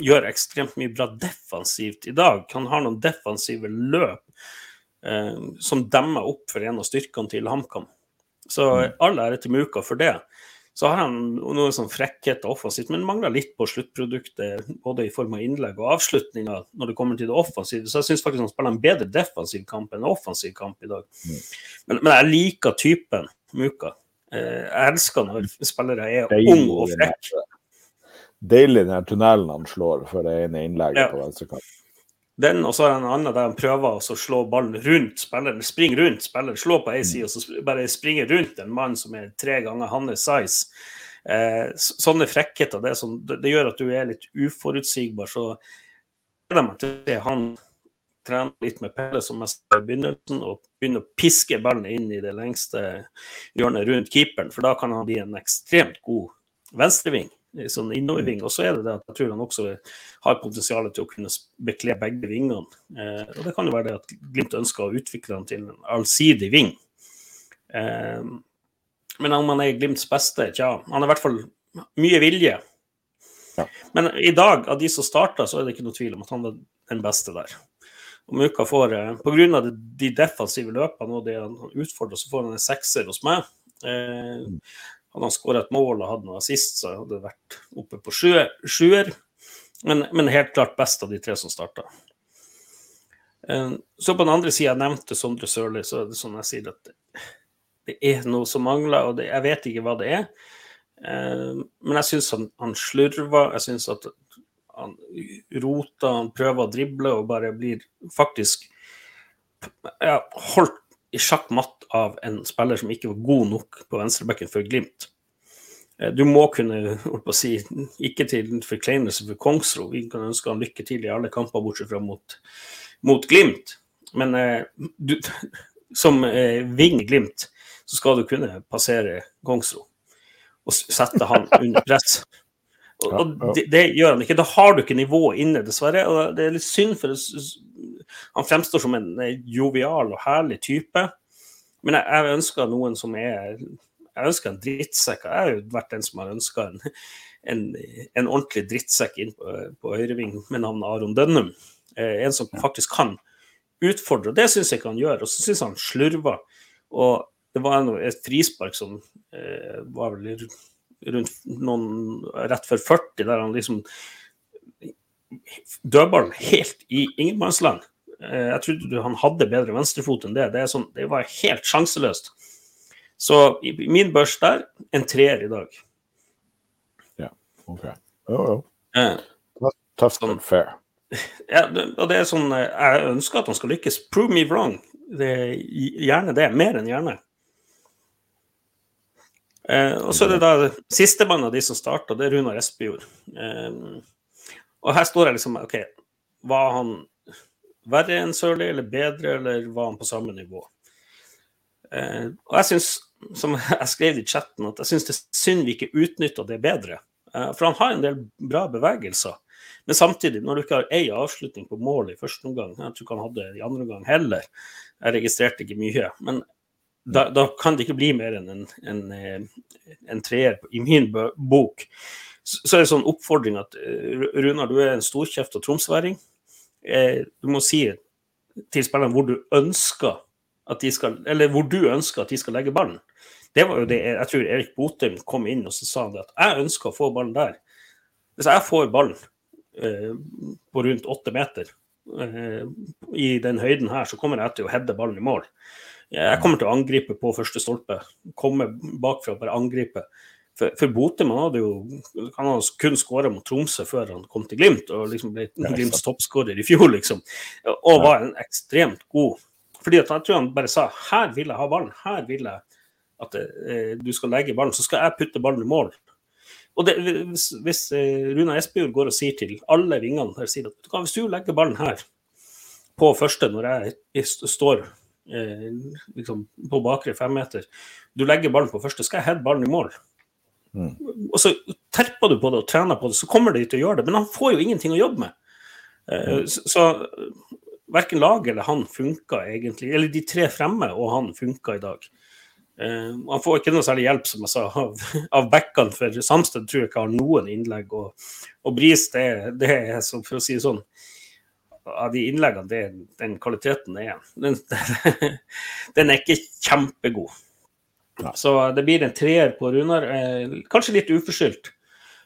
gjør ekstremt mye bra defensivt i dag. Han har noen defensive løp eh, som demmer opp for en av styrkene til HamKam. Så mm. all ære til Muka for det. Så har han noen sånn frekkhet offensivt, men mangler litt på sluttproduktet, både i form av innlegg og avslutninger når det kommer til det offensive. Så jeg syns faktisk han spiller en bedre defensiv kamp enn offensiv kamp i dag. Mm. Men, men, jeg liker typen Muka. Eh, jeg elsker når spillere er ung og frekke deilig den tunnelen han slår for det ene innlegget ja. på venstrekant. Den, og så er det en annen der han prøver å slå ballen rundt spilleren, springe rundt spilleren, slå på ei side og så bare springe rundt en mann som er tre ganger hans size. Eh, sånne frekkheter, det, sånn, det, det, gjør at du er litt uforutsigbar. Så gleder meg til han trene litt med Pelle som mest i begynnelsen, og begynne å piske ballen inn i det lengste hjørnet rundt keeperen, for da kan han bli en ekstremt god venstreving sånn innoverving. Og så er det det at jeg tror han også har potensial til å kunne bekle begge vingene. Eh, og det kan jo være det at Glimt ønsker å utvikle han til en allsidig ving. Eh, men om han er Glimts beste, tja, han har i hvert fall mye vilje. Ja. Men i dag, av de som starta, så er det ikke noe tvil om at han er den beste der. Om uka får, eh, Pga. de defensive løpene og det han utfordrer, så får han en sekser hos meg. Eh. Hadde han skåra et mål og hatt noe sist, så hadde det vært oppe på sjuer. Men, men, helt klart best av de tre som starta. Eh, så på den andre sida, jeg nevnte Sondre Sørli, så er det sånn jeg sier at det er noe som mangler, og det, jeg vet ikke hva det er. Eh, men jeg syns han, han slurver, jeg syns at han roter, han prøver å drible og bare blir faktisk ja, holdt i sjakk matt av en spiller som ikke var god nok på venstrebekken for Glimt. Eh, du må kunne holdt på å si, ikke til forkleinelse for Kongsro. Vi kan ønske han lykke til i alle kamper bortsett fra mot, mot Glimt. Men eh, du, som eh, ving Glimt så skal du kunne passere Kongsro og sette han under press. Og, og det, det, gjør han ikke. Da har du ikke nivået inne, dessverre. og Det er litt synd, for han fremstår som en jovial og herlig type. Men jeg, jeg ønsker noen som er Jeg ønsker en drittsekk. Jeg har jo vært den som har ønska en, en, en, ordentlig drittsekk inn på, på høyreving med navnet Aron Dønnum. Eh, en som faktisk kan utfordre. og Det syns jeg ikke han gjør. Og så syns han slurver. Og det var et frispark som eh, var vel rundt noen rett før 40, der han liksom dødballen helt i ingenmannsland. Eh, jeg trodde han hadde bedre venstrefot enn det. Det, sånn, det var helt sjanseløst. Så i min børs der, en treer i dag. Ja, OK. Jo, jo. Eh, Tough sånn, fair. Ja, og det er sånn eh, Jeg ønsker at han skal lykkes. Prove me wrong. Det er gjerne det. Mer enn gjerne. Eh, og så er det da sistemann av de som starta, det er Runar Espejord. Eh, og her står jeg liksom OK, var han verre enn Sørli, eller bedre, eller var han på samme nivå? Eh, og jeg syns, som jeg skrev i chatten, at jeg syns det er synd vi ikke utnytter det bedre. Eh, for han har en del bra bevegelser. Men samtidig, når du ikke har ei avslutning på mål i første omgang Jeg tror ikke han hadde det i andre omgang heller. Jeg registrerte ikke mye. Men da, da, kan det ikke bli mer enn en, en, eh, en treer i min bok. Så, så er det sånn oppfordring at eh, Runar, du er en storkjeft og tromsværing. Eh, du må si til spillerne hvor du ønsker at de skal, eller hvor du ønsker at de skal legge ballen. Det var jo det jeg tror Erik Botheim kom inn og så sa det at jeg ønsker å få ballen der. Hvis jeg får ballen eh, på rundt åtte meter eh, i den høyden her, så kommer jeg til å heade ballen i mål. Jeg kommer til å angripe på første stolpe. Komme bakfra og bare angripe. For, for Botheim hadde jo han hadde kun skåra mot Tromsø før han kom til Glimt, og liksom ble Glimts toppskårer i fjor, liksom. Og var en ekstremt god Fordi at jeg tror han bare sa her vil jeg ha ballen, her vil jeg at eh, du skal legge ballen, så skal jeg putte ballen i mål. Og det, Hvis, hvis eh, Runa Espejord går og sier til alle vingene her, sier at hvis du legger ballen her på første når jeg står eh, liksom på bakre femmeter, du legger ballen på første, skal jeg heade ballen i mål. Mm. Og så terper du på det og trener på det, så kommer de til å gjøre det. Men han får jo ingenting å jobbe med. Eh, mm. Så, så verken laget eller han funka egentlig. Eller de tre fremme og han funka i dag. Uh, han får ikke noe særlig hjelp, som jeg sa, av, av backene, for Samsted tror jeg ikke har noen innlegg. Og, og Bris, det, det, er for å si det sånn Av de innleggene, det, den kvaliteten er den, den er ikke kjempegod. Ja. Så det blir en treer på Runar. Eh, kanskje litt uforskyldt,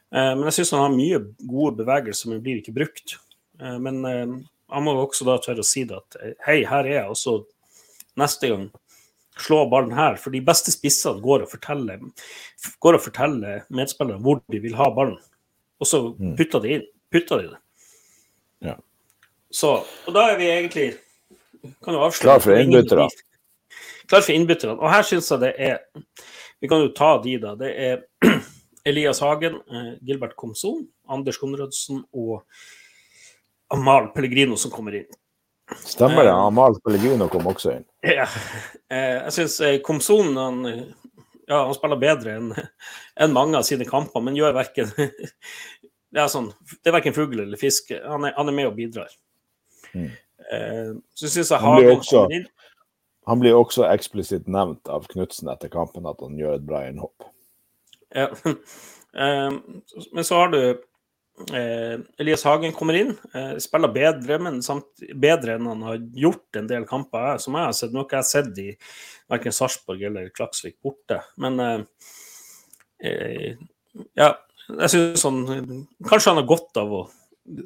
Eh, men jeg syns han har mye gode bevegelser, men blir ikke brukt. men han må også da tørre å si det at hei, her er jeg, og så neste gang slå ballen her. For de beste spissene går og forteller, går og forteller medspillerne hvor de vil ha ballen. Og så mm. putter de inn. Putter de det. Ja. Så, og da er vi egentlig kan du avsløre Klar for innbyttere. Klar for innbytterne. Og her syns jeg det er Vi kan jo ta de, da. Det er Elias Hagen, eh, Gilbert Komson, Anders Konradsen og Amal Pellegrino som kommer inn. Stemmer det. Eh, Amal Pellegrino kom også inn. Ja. Eh, jeg syns Komson han, ja, han spiller bedre enn en mange av sine kamper, men gjør verken Det er, sånn, det er verken fugl eller fisk. Han er, han er, med og bidrar. Mm. Så syns jeg Hagen også, kommer inn. Han blir også eksplisitt nevnt av Knutsen etter kampen at han gjør et bra innhopp. Ja. Men så har du Eh, Elias Hagen kommer inn, eh, spiller bedre, men samt, bedre enn han har gjort en del kamper som jeg har sett. Noe jeg har sett i verken Sarpsborg eller Klaksvik borte. Men eh, eh ja, jeg syns han Kanskje han har godt av å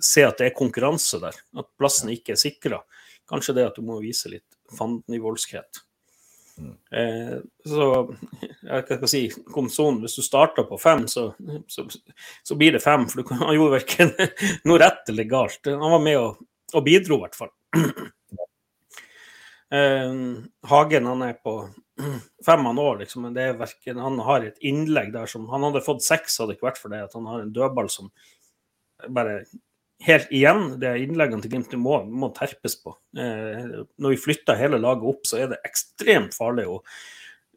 se at det er konkurranse der, at plassen ikke er sikra. Kanskje det at du må vise litt fandenivoldskhet. Eh, så jeg kan si komsonen, hvis du starter på fem, så, så, så, blir det fem. For han gjorde verken noe rett eller galt. Han var med og, og bidro, i hvert fall. Eh, Hagen han er på fem han år, liksom, men det er verken, han har et innlegg der som Han hadde fått seks, hadde det ikke vært for det at han har en dødball som bare helt igjen, det er innleggene til Glimt må, må terpes på. Eh, når vi flytter hele laget opp, så er det ekstremt farlig å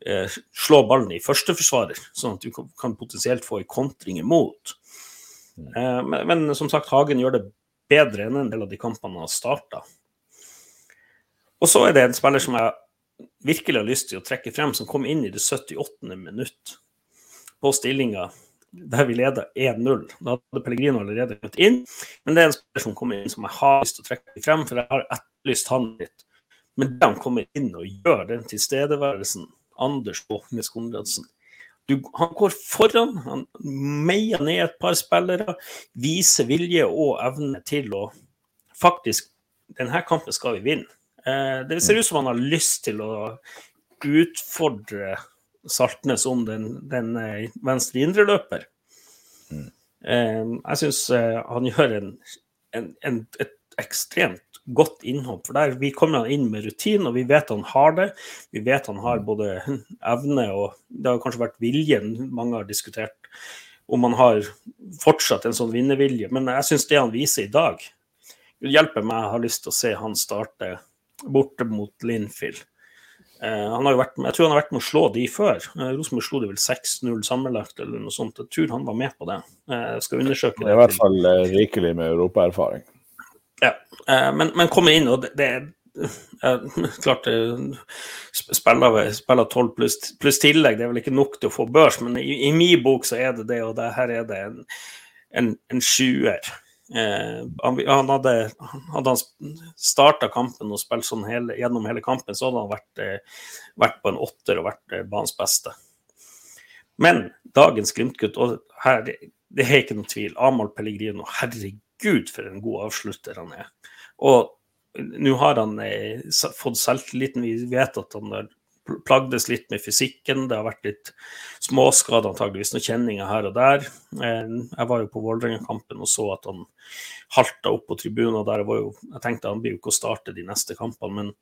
eh, slå ballen i førsteforsvarer, sånn at du kan, potensielt få en kontring imot. Eh, men, men, som sagt, Hagen gjør det bedre enn en del av de kampene har starta. Og så er det en spiller som jeg virkelig har lyst til å trekke frem, som kom inn i det 78. minutt på stillinga der vi leda 1-0. Da hadde Pellegrino allerede gått inn. Men det er en spiller som kommer inn som jeg har lyst til å trekke frem, for jeg har etterlyst han litt. Men det han kommer inn og gjør, den tilstedeværelsen Anders Båknes Konradsen du, Han går foran, han meier ned et par spillere, viser vilje og evne til å faktisk Denne kampen skal vi vinne. Eh, det ser ut som han har lyst til å utfordre Saltnes om den, den eh, venstre indreløper. Mm. Jeg syns eh, han gjør en, en, en, et ekstremt godt innhopp. For der vi kommer han inn med rutine, og vi vet han har det. Vi vet han har både evne og Det har kanskje vært viljen mange har diskutert, om han har fortsatt en sånn vinnervilje. Men jeg syns det han viser i dag, hjelper meg. Jeg har lyst til å se han starte borte mot Linfield. Eh, han har jo vært, jeg tror han har vært med å slå de før. Eh, Rosenborg slo de vel 6-0 sammenlagt eller noe sånt. Jeg tror han var med på det. Eh, jeg skal undersøke det. Det er i hvert fall rikelig med europaerfaring. Ja, men, men kommer inn, og det, det, jeg klart spiller, spiller 12 pluss plus tillegg, det er vel ikke nok til å få børs, men i, i min bok så er det det, og det, her er det en, en, en sjuer. Eh, han, hadde, hadde han starta kampen og spilt sånn hele, gjennom hele kampen, så hadde han vært, eh, vært på en åtter og vært eh, banens beste. Men dagens Glimt-gutt, og her, det er ikke noe tvil, Amahl Pellegrino, herregud for en god avslutter han er. Og nå har han eh, fått selvtilliten. Vi vet at han har plagdes litt med fysikken. Det har vært litt småskader, antageligvis noen kjenninger her og der. Eh, jeg var jo på Vålerenga-kampen og så at han halta opp på tribunen. der. Jeg, jo, jeg tenkte han blir jo ikke å starte de neste kampene, men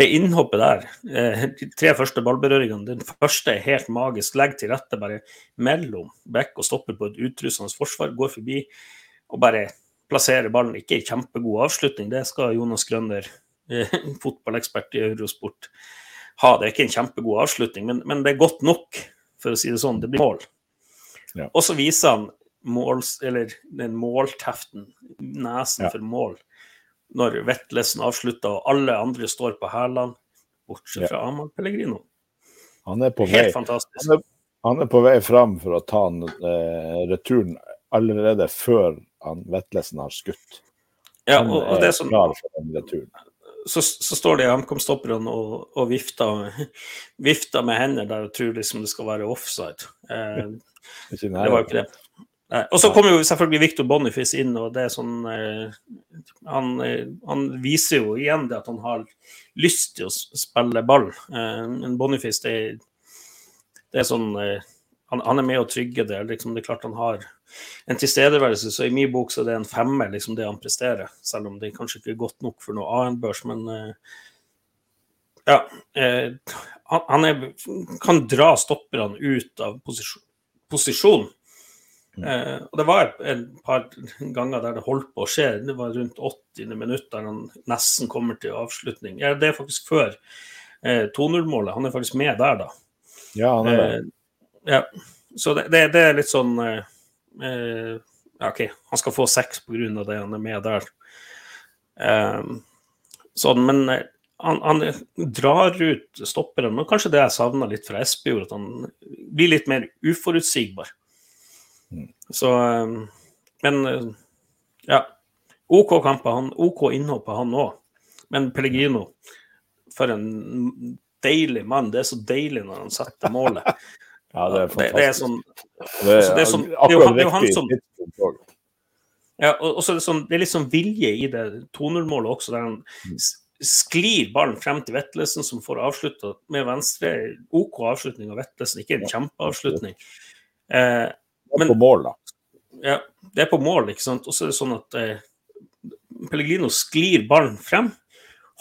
det innhoppet der, eh, de tre første ballberøringene, den første er helt magisk. Legg til rette bare mellom bekk og stopper på et utrustende forsvar, går forbi og bare plasserer ballen. Ikke en kjempegod avslutning, det skal Jonas Grønner, eh, fotballekspert i Eurosport, ha. Det er ikke en kjempegod avslutning, men, men, det er godt nok, for å si det sånn. Det blir mål. Ja. Og så viser han måls, eller den målteften, nesen ja. for mål, når Vetlesen avslutter og alle andre står på hælene, bortsett fra ja. Amahl Pellegrino. Han er på Helt vei. fantastisk. Han er, han er, på vei fram for å ta en, eh, returen allerede før han Vetlesen har skutt. Ja, og, og det sånn, så, så, står det HamKam-stopperne og, og vifter, vifter, med hender der og tror liksom det skal være offside. Eh, det var jo ikke det. Og så kommer jo selvfølgelig Victor Boniface inn, og det er sånn eh, han, eh, han, viser jo igjen det at han har lyst til å spille ball. Eh, Boniface, det, det er sånn eh, han, han, er med å trygge det. Liksom, det er klart han har en tilstedeværelse. Så i min bok så er det en femmer, liksom det han presterer. Selv om det kanskje ikke er godt nok for noe AN-børs, men uh, ja. Uh, han, er, kan dra stopperne ut av posisjon. posisjon. Uh, og det var et, et, par ganger der det holdt på å skje. Det var rundt 80. minutt der han nesten kommer til avslutning. Ja, det er faktisk før 2-0-målet. Han er faktisk med der, da. Ja, han er det. Ja. Så det, det, det, er litt sånn eh, eh OK, han skal få seks pga. det han er med der. Um, sånn, men eh, han, han, drar ut stopperen. Men kanskje det jeg savna litt fra Espejord, at han blir litt mer uforutsigbar. Mm. Så um, Men ja. OK kamper, han, OK innhopp han òg. Men Pellegrino, for en deilig mann. Det er så deilig når han setter målet. Ja, det er fantastisk. Det, det er sånn, det, er, det, er sånn, det, er det er jo han som ja, og, og så er det, sånn, det er litt sånn vilje i det 2-0-målet også, der han mm. sklir ballen frem til Vetlesen, som får avslutta med venstre. OK avslutning av Vetlesen, ikke en kjempeavslutning. Eh, det er på mål, da. Ja, det er på mål, ikke sant. Og så er det sånn at eh, Pellegrino sklir ballen frem,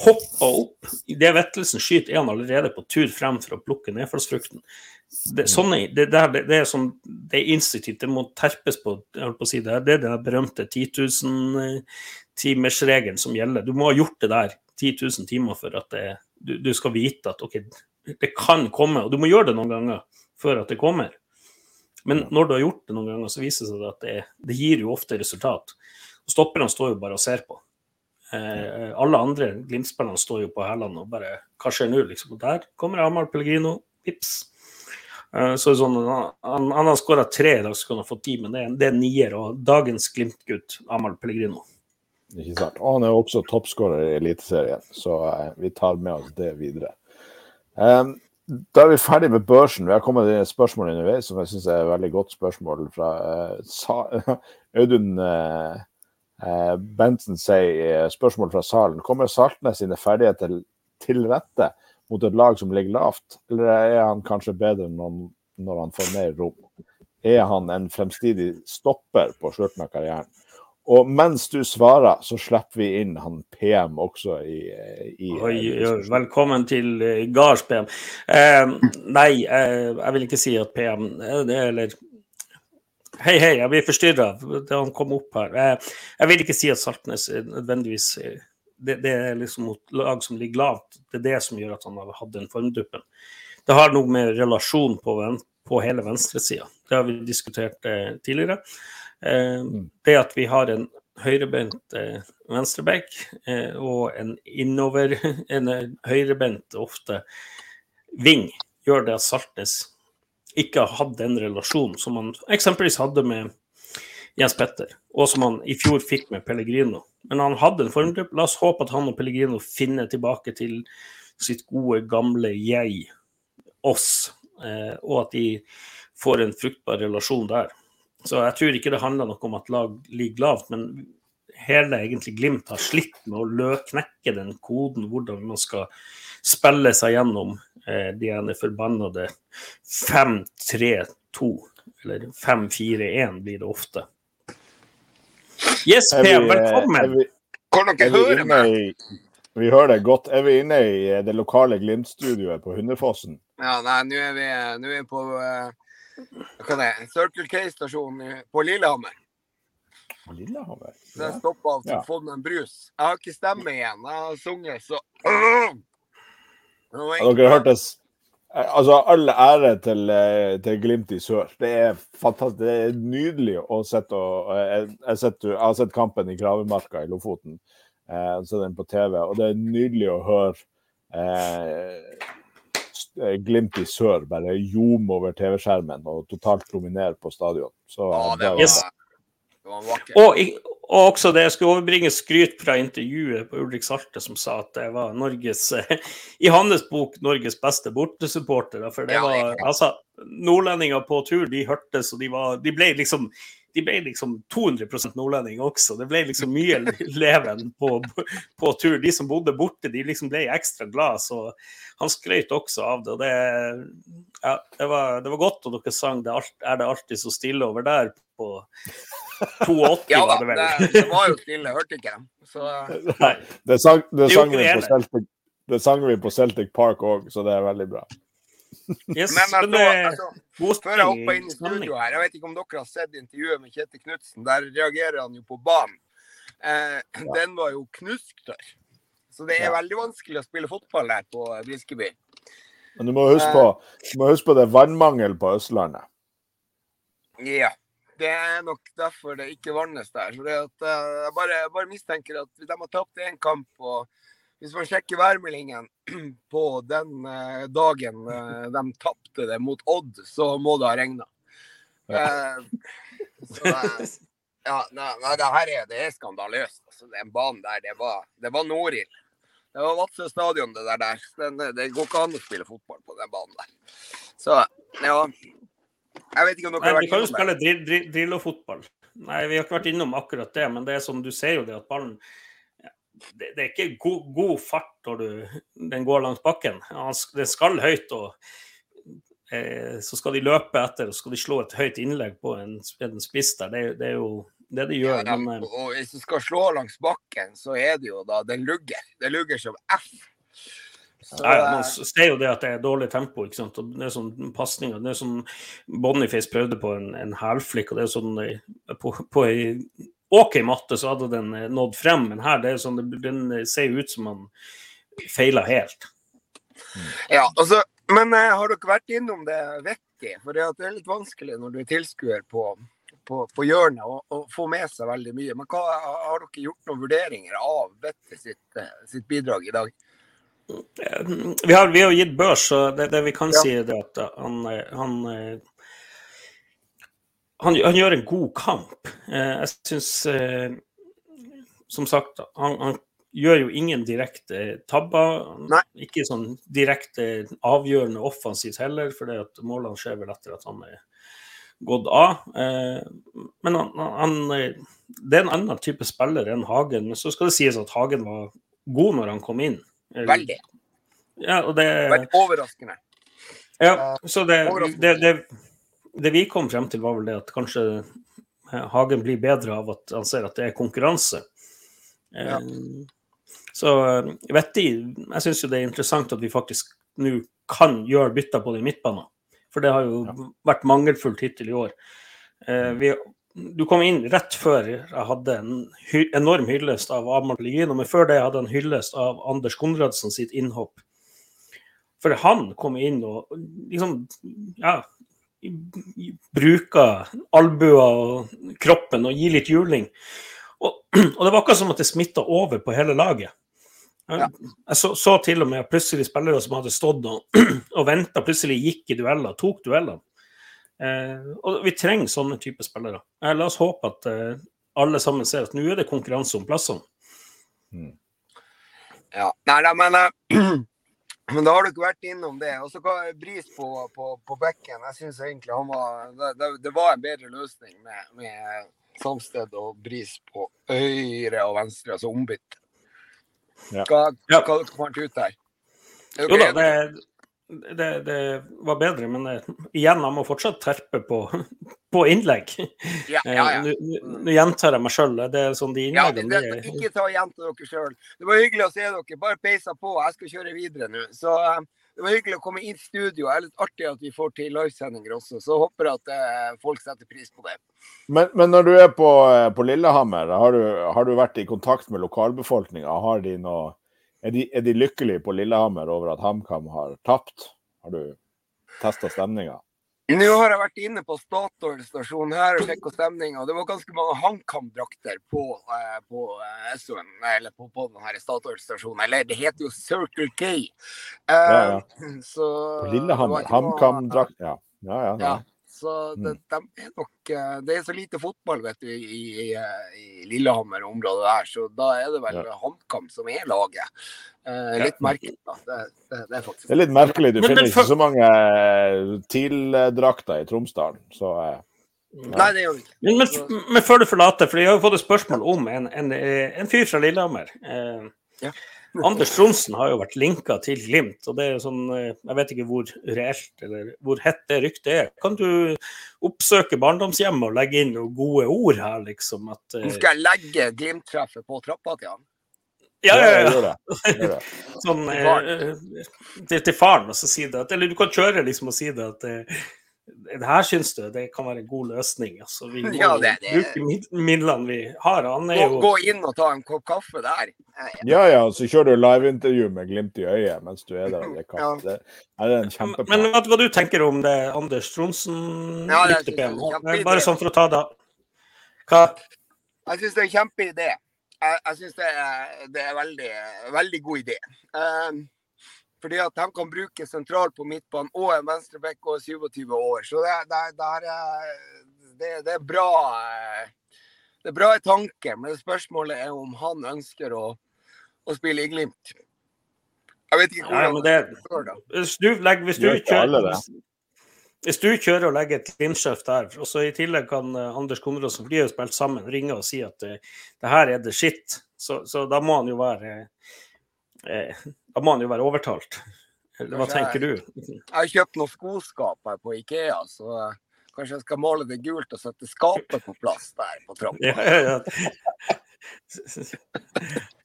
hopper opp. Idet Vettelsen skyter, er han allerede på tur frem for å plukke nedfallsfrukten det, sånne, det, det, det, er sånn, det er instinktivt, det må terpes på. På si det, er den berømte 10 000-timersregelen som gjelder. Du må ha gjort det der 10 000 timer for at du, du, skal vite at ok, det kan komme. Og du må gjøre det noen ganger før at det kommer. Men når du har gjort det noen ganger, så viser det seg at det, det gir jo ofte resultat. Og Stopperne står jo bare og ser på. Eh, alle andre Glimt-spillerne står jo på hælene og bare Hva skjer nå? Liksom. Og der kommer Amahl Pellegrino. Vips, Eh, så sånn, han, han har skåra tre i dag, så kunne han få ti, men det er, det er nier. Og dagens Glimt-gutt, Amahl Pellegrino. Ikke sant. Og han er også toppskårer i Eliteserien, så uh, vi tar med oss det videre. Um, da er vi ferdig med børsen. Vi har kommet til spørsmål underveis som jeg syns er et veldig godt spørsmål fra uh, Audun uh, Bentsen sier spørsmål fra salen. Kommer Saltnes sine ferdigheter til rette mot et lag som ligger lavt, eller er han kanskje bedre når, når han får mer rom? Er han en fremstidig stopper på slutten av karrieren? Og mens du svarer, så slipper vi inn han PM også i, i Oi, velkommen til uh, Gards PM. Eh, nei, eh, jeg vil ikke si at PM Eller Hei, hei, jeg blir forstyrra da han kom opp her. jeg vil ikke si at Saltnes nødvendigvis det, det, er liksom mot lag som ligger lavt. Det er det som gjør at han har hatt den formduppen. Det har noe med relasjon på, på hele venstresida. Det har vi diskutert eh, tidligere. Eh, mm. det at vi har en høyrebent eh, venstreback eh, og en innover, en høyrebent ofte ving, gjør det at Saltnes ikke har hatt den relasjonen som han eksempelvis hadde med Jens Petter, og som han i fjor fikk med Pellegrino. Men han hadde en formgruppe. La oss håpe at han og Pellegrino finner tilbake til sitt gode, gamle jeg, oss, eh, og at de får en fruktbar relasjon der. Så jeg tror ikke det handler noe om at lag ligger lavt, men hele egentlig Glimt har slitt med å løknekke den koden, hvordan man skal spille seg gjennom eh, de ene forbannede 5-3-2, eller 5-4-1 blir det ofte. Yes, Per, velkommen. Kan dere høre meg? Vi hører det godt. Er vi inne i eh, det lokale Glimt-studioet på Hundefossen? Ja, nei, nå er vi, nå er vi på uh, hva det er, Circle K-stasjonen på Lillehammer. På Lillehammer? Så jeg stoppa av Ja. å få meg en brus. Jeg har ikke stemme igjen. Jeg har sunget, så Det var hørt det Dere hørtes Altså, all ære til, eh, til Glimt i sør. Det er fantastisk. Det er nydelig å sette og Jeg, jeg, setter, jeg har sett kampen i Kravemarka i Lofoten. Eh, så den på TV. Og det er nydelig å høre eh, eh, Glimt i sør bare ljome over TV-skjermen og totalt dominere på stadion. Så Ja, det det var, det var vakkert. Og, og også det jeg skulle overbringe skryt fra intervjuet på Ulrik Salte, som sa at det var Norges I hans bok Norges beste bortesupportere. For det var altså Nordlendinger på tur, de hørtes, og de var De ble liksom de ble liksom 200% nordlendinger også. Det ble liksom mye leven på, på tur. De som bodde borte, de liksom ble ekstra glad. Så han skrøt også av det. Og det, ja, det, var, det var godt, og dere sang det alt, 'Er det alltid så stille over der?' på 82, Ja var det vel. det, det var jo stille, hørte ikke dem. Så Nei. Det sang, det sang vi på Celtic, det sang vi på Celtic Park òg, så det er veldig bra. Yes, Men altså, det altså før jeg hopper inn i studio her, jeg vet ikke om dere har sett intervjuet med Kjetil Knutsen. Der reagerer han jo på banen. Eh, Den var jo knusktørr. Så det er Ja. veldig vanskelig å spille fotball her på Briskeby. Men du må huske på, du må huske på det er vannmangel på Østlandet. Ja. Det er nok derfor det ikke vannes der. Så det at, eh, jeg, bare, bare mistenker at de har tapt én kamp. og Hvis man sjekker værmeldingen på den eh, dagen eh, de tapte det mot Odd, så må det ha regna. Ja. det, ja, nei, nei, det her er, det er skandaløst. Altså, den banen der, det var, det var Norild. Det var Vadsø stadion, det der. der. Den, det går ikke an å spille fotball på den banen der. Så ja. Jeg vet ikke om dere Nei, har vi kan jo spille drill, drill, Drillo-fotball. Nei, vi har ikke vært innom akkurat det, men det er som du ser jo det at ballen det, det er ikke god, god fart når du, den går langs bakken. Den skal høyt, og eh, så skal de løpe etter og så skal de slå et høyt innlegg på en, en spiss der. Det, det er jo det de gjør. Ja, de, og hvis du skal slå langs bakken, så er det jo da Den lugger. Det lugger som F. Så, Ja, ja, man ser jo det at det er dårlig tempo. ikke sant? Og det er sånn pasninger. Det er sånn Boniface prøvde på en, en hælflikk, og det er sånn eh, På, på ei OK matte så hadde den eh, nådd frem, men her det er sånn, det- den eh, ser jo ut som man feila helt. ja, altså, men eh, har dere vært innom det vettig? For det, er litt vanskelig når du er tilskuer på, på, på hjørnet å og få med seg veldig mye. Men hva, har dere gjort noen vurderinger av Vettet sitt, sitt bidrag i dag? Vi har, vi har gitt børs, så det, det vi kan Ja. si, er at han, han han, han gjør en god kamp. Eh, Jeg syns eh, Som sagt, han, gjør jo ingen direkte tabber. Nei. Ikke sånn direkte avgjørende offensivt heller, for målene skjer vel etter at han er gått av. Eh, Men han, han, det er en annen type spiller enn Hagen. Men så skal det sies at Hagen var god når han kom inn. Eh, Veldig. Ja, og det, Veldig overraskende. ja, så det, det, det, det vi kom frem til, var vel det at kanskje eh, Hagen blir bedre av at han ser at det er konkurranse. Eh, Ja. Så vet vettig Jeg syns jo det er interessant at vi faktisk nå kan gjøre bytter på de midtbanene. For det har jo vært mangelfullt hittil i år. Eh, vi, du kom inn rett før jeg hadde en hy enorm hyllest av Amahl Pellegrino, men før det hadde jeg en hyllest av Anders Konradsen sitt innhopp. For han kom inn og liksom ja, bruker albuer og kroppen og gir litt juling. Og, og det var akkurat som at det smitta over på hele laget. Ja. Jeg så, så til og med plutselig spillere som hadde stått og, og venta, plutselig gikk i dueller, tok duellene. Eh, og vi trenger sånne typer spillere. Eh, la oss håpe at eh, alle sammen ser at nå er det konkurranse om plassene. Ja, nei da, men, men da har du ikke vært innom det. Og så Bris på, på, på bekken. Jeg syns egentlig han var det, det, det var en bedre løsning med, med Samsted og Bris på høyre og venstre, altså ombytte. Ja. Hva, hva dere fant ut der? Er Jo da, det, det, det var bedre, men eh, igjen, jeg må fortsatt terpe på, på innlegg. Ja, Eh, ja, ja. Nå nå gjentar jeg meg sjøl. Det er sånn de Ja, det, innleggene det, ikke ta og gjenta dere sjøl. Det var hyggelig å se dere. Bare peisa på. Jeg skal kjøre videre nå. Så eh, det var hyggelig å komme inn i studio. Det er litt artig at vi får til livesendinger også. Så håper jeg at eh, folk setter pris på det. Men, men når du er på, eh, på Lillehammer, har du, har du vært i kontakt med lokalbefolkninga? Har de noe er de, er de lykkelige på Lillehammer over at HamKam har tapt? Har du testa stemninga? Nå har jeg vært inne på Statoil stasjon her og sjekka stemninga. Det var ganske mange HamKam-drakter på, eh, på eh, SO-en, eller på, på denne Statoil stasjonen. Eller det heter jo Circle K. Eh, Ja, Så På Lillehammer? HamKam-drakt? Ja. Ja, ja, Ja. Ja. Så det, Mm. de er nok, eh, det er så lite fotball vet du, i, i, i Lillehammer-området der, så da er det vel HamKam som er laget. Eh, litt merkelig, da. Det, det, det er faktisk Det er litt merkelig. Du Men- finner men ikke så mange eh, TIL-drakter i Tromsdalen. Så eh, Nei, det gjør vi ikke. Men, men, men før du forlater, for jeg har jo fått et spørsmål om en, en, eh, en fyr fra Lillehammer. Eh, Ja. Anders Tronsen har jo vært linka til Glimt, og det er jo sånn eh, Jeg vet ikke hvor reelt eller hvor hett det ryktet er. Kan du oppsøke barndomshjemmet og legge inn noen gode ord her, liksom? At eh, skal jeg legge Glimt-treffet på trappa til han. Ja, ja, ja. Sånn eh, eh, til, til faren, og så si det at Eller du kan kjøre liksom og si det at eh, det her syns du det kan være en god løsning. Altså, vi må Ja, det- det- bruke midlene vi har. Han er Gå, jo gå inn og ta en kopp kaffe der. Eh, Ja ja, så kjører du liveintervju med glimt i øyet mens du er der Det, Ja. Det er en Men kjempeplan. hva, hva du tenker om det Anders Tronsen Ja, det er kjempeidé. Bare sånn for å ta det Hva? Jeg syns det er en kjempeidé. Jeg, jeg syns det, det er veldig, veldig god idé. Um, fordi at de kan bruke sentral på midtbanen og en venstreback og er 27 år. Så det, det, det, er, det, det er bra eh, Det er bra i tanken, men spørsmålet er om han ønsker å, å spille i Glimt. Jeg vet ikke hvordan Nei, det, hvis du, legger, hvis, du kjører, hvis du kjører og legger et Glimt-sjef der, og så i tillegg kan eh, Anders Konradsen, for de har jo spilt sammen, ringe og si at eh, det her er det skitt, så, så da må han jo være eh, Da må han jo være overtalt. Eller hva tenker du? Jeg har kjøpt noen skoskap her på Ikea, så eh, kanskje jeg skal male det gult og sette skapet på plass der på trappa. Ja, ja.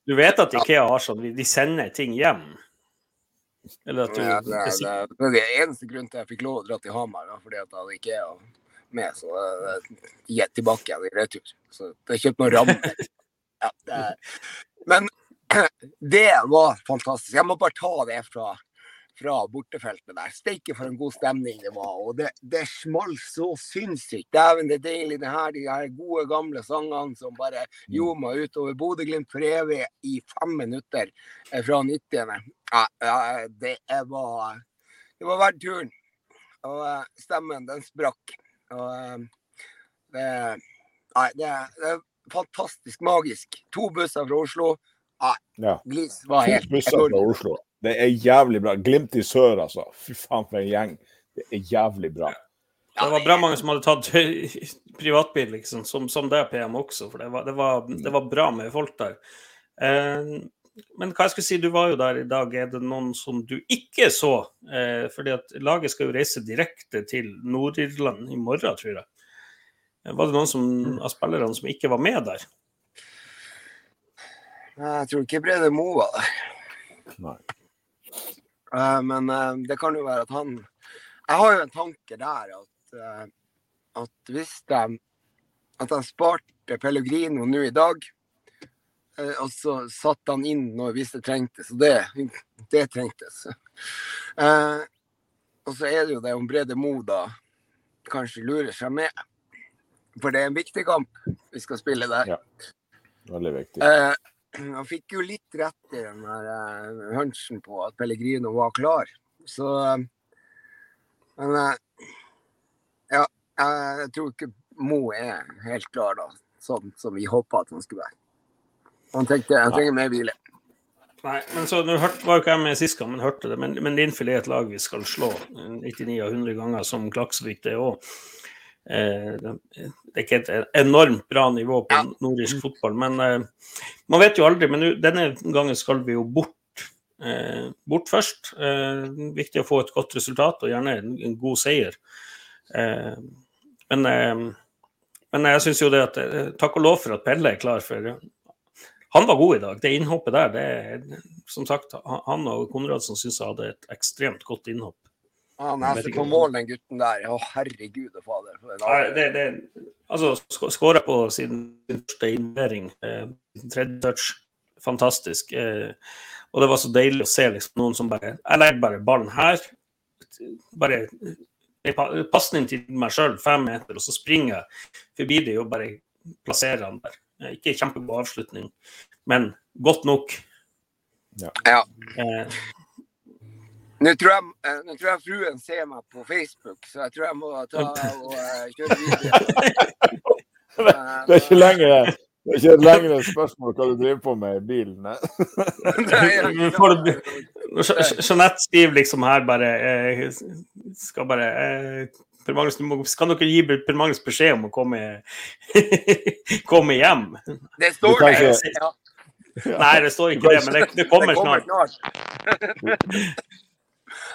Du vet at Ikea har sånn, de sender ting hjem? Eller at du Ja, det, er, det, er, det er det eneste grunnen til jeg fikk lov å dra til Hamar, da, fordi at jeg hadde Ikea med. Så uh, gikk tilbake igjen i retur. Så jeg kjøpte noen rammer. Ja, men det var fantastisk. Jeg må bare ta det fra, fra bortefeltet der. Steike for en god stemning det var. Og det, det smalt så sinnssykt. Dæven, det er deilig, det her, de her gode, gamle sangene som bare ljoma utover Bodø-Glimt for evig i fem minutter eh, fra 90. Ja, ja, det var Det var verdt turen. Og eh, stemmen, den sprakk. Og eh, det Nei, det, det er fantastisk magisk. To busser fra Oslo. Ja. Glis var helt busser fra. Oslo. Det er jævlig bra. Glimt i sør, altså. Fy faen for en gjeng. Det er jævlig bra. Det var bra mange som hadde tatt privatbil, liksom, som, som det PM også. For det var, det, var, det var bra med folk der. Eh, men hva jeg skulle si, du var jo der i dag. Er det noen som du ikke så? Eh, fordi at laget skal jo reise direkte til Nord-Irland i morgen, tror jeg. Eh, Var det noen som, av spillerne som ikke var med der? Jeg tror ikke Brede Moe var der. Nei. Uh, Men uh, det kan jo være at han Jeg har jo en tanke der at, uh, at hvis de At de sparte Pellegrino nå i dag, og så satte han inn når hvis det trengtes. Og det, det trengtes. Og så er det jo det om Brede Moe da kanskje lurer seg med. For det er en viktig kamp vi skal spille der. Ja. Veldig viktig. Han fikk jo litt rett i den der eh, hunchen på at Pellegrino var klar. Så eh, Men eh, ja, jeg tror ikke Mo er helt klar, da. Sånn som vi håpa at han skulle være. Han tenkte han trenger mer hvile. Nei, men så nå var jo ikke jeg med sist gang, men hørte det. Men, men Linfield er et lag vi skal slå 99 av 100 ganger, som Klaksvik det òg. Eh, det er ikke et enormt bra nivå på nordisk fotball, men eh, man vet jo aldri. Men denne gangen skal vi jo bort. Eh, bort først. Eh, viktig å få et godt resultat, og gjerne en, god seier. Eh, men, men jeg syns jo det at Takk og lov for at Pelle er klar, for han var god i dag. Det innhoppet der, det er som sagt Han og Konradsen syns jeg hadde et ekstremt godt innhopp. Han ah, er ikke på mål, den gutten der. Å, herregud og fader. Nei, det, det, altså, skåra på siden sin første innlevering. Eh, tredje touch. Fantastisk. Eh, og det var så deilig å se liksom, noen som bare Jeg legger bare ballen her. Bare en pa- pasning til meg sjøl, fem meter, og så springer jeg forbi det og bare plasserer han der. Eh, Ikke kjempegod avslutning, men godt nok. Ja. Eh, Nå tror, jeg, eh, nå tror jeg fruen ser meg på Facebook, så jeg tror jeg må ta og uh, kjøre videre. Det er ikke lenger det er ikke et lengre spørsmål hva du driver på med i bilen. Jeanette skriver liksom her bare eh, Skal bare eh, Per Magnus, du må, Kan dere gi Per Magnus beskjed om å komme, komme hjem? Det står det. ikke- Ja, Nei, det står ikke det, men det, det kommer det kommer snart. snart.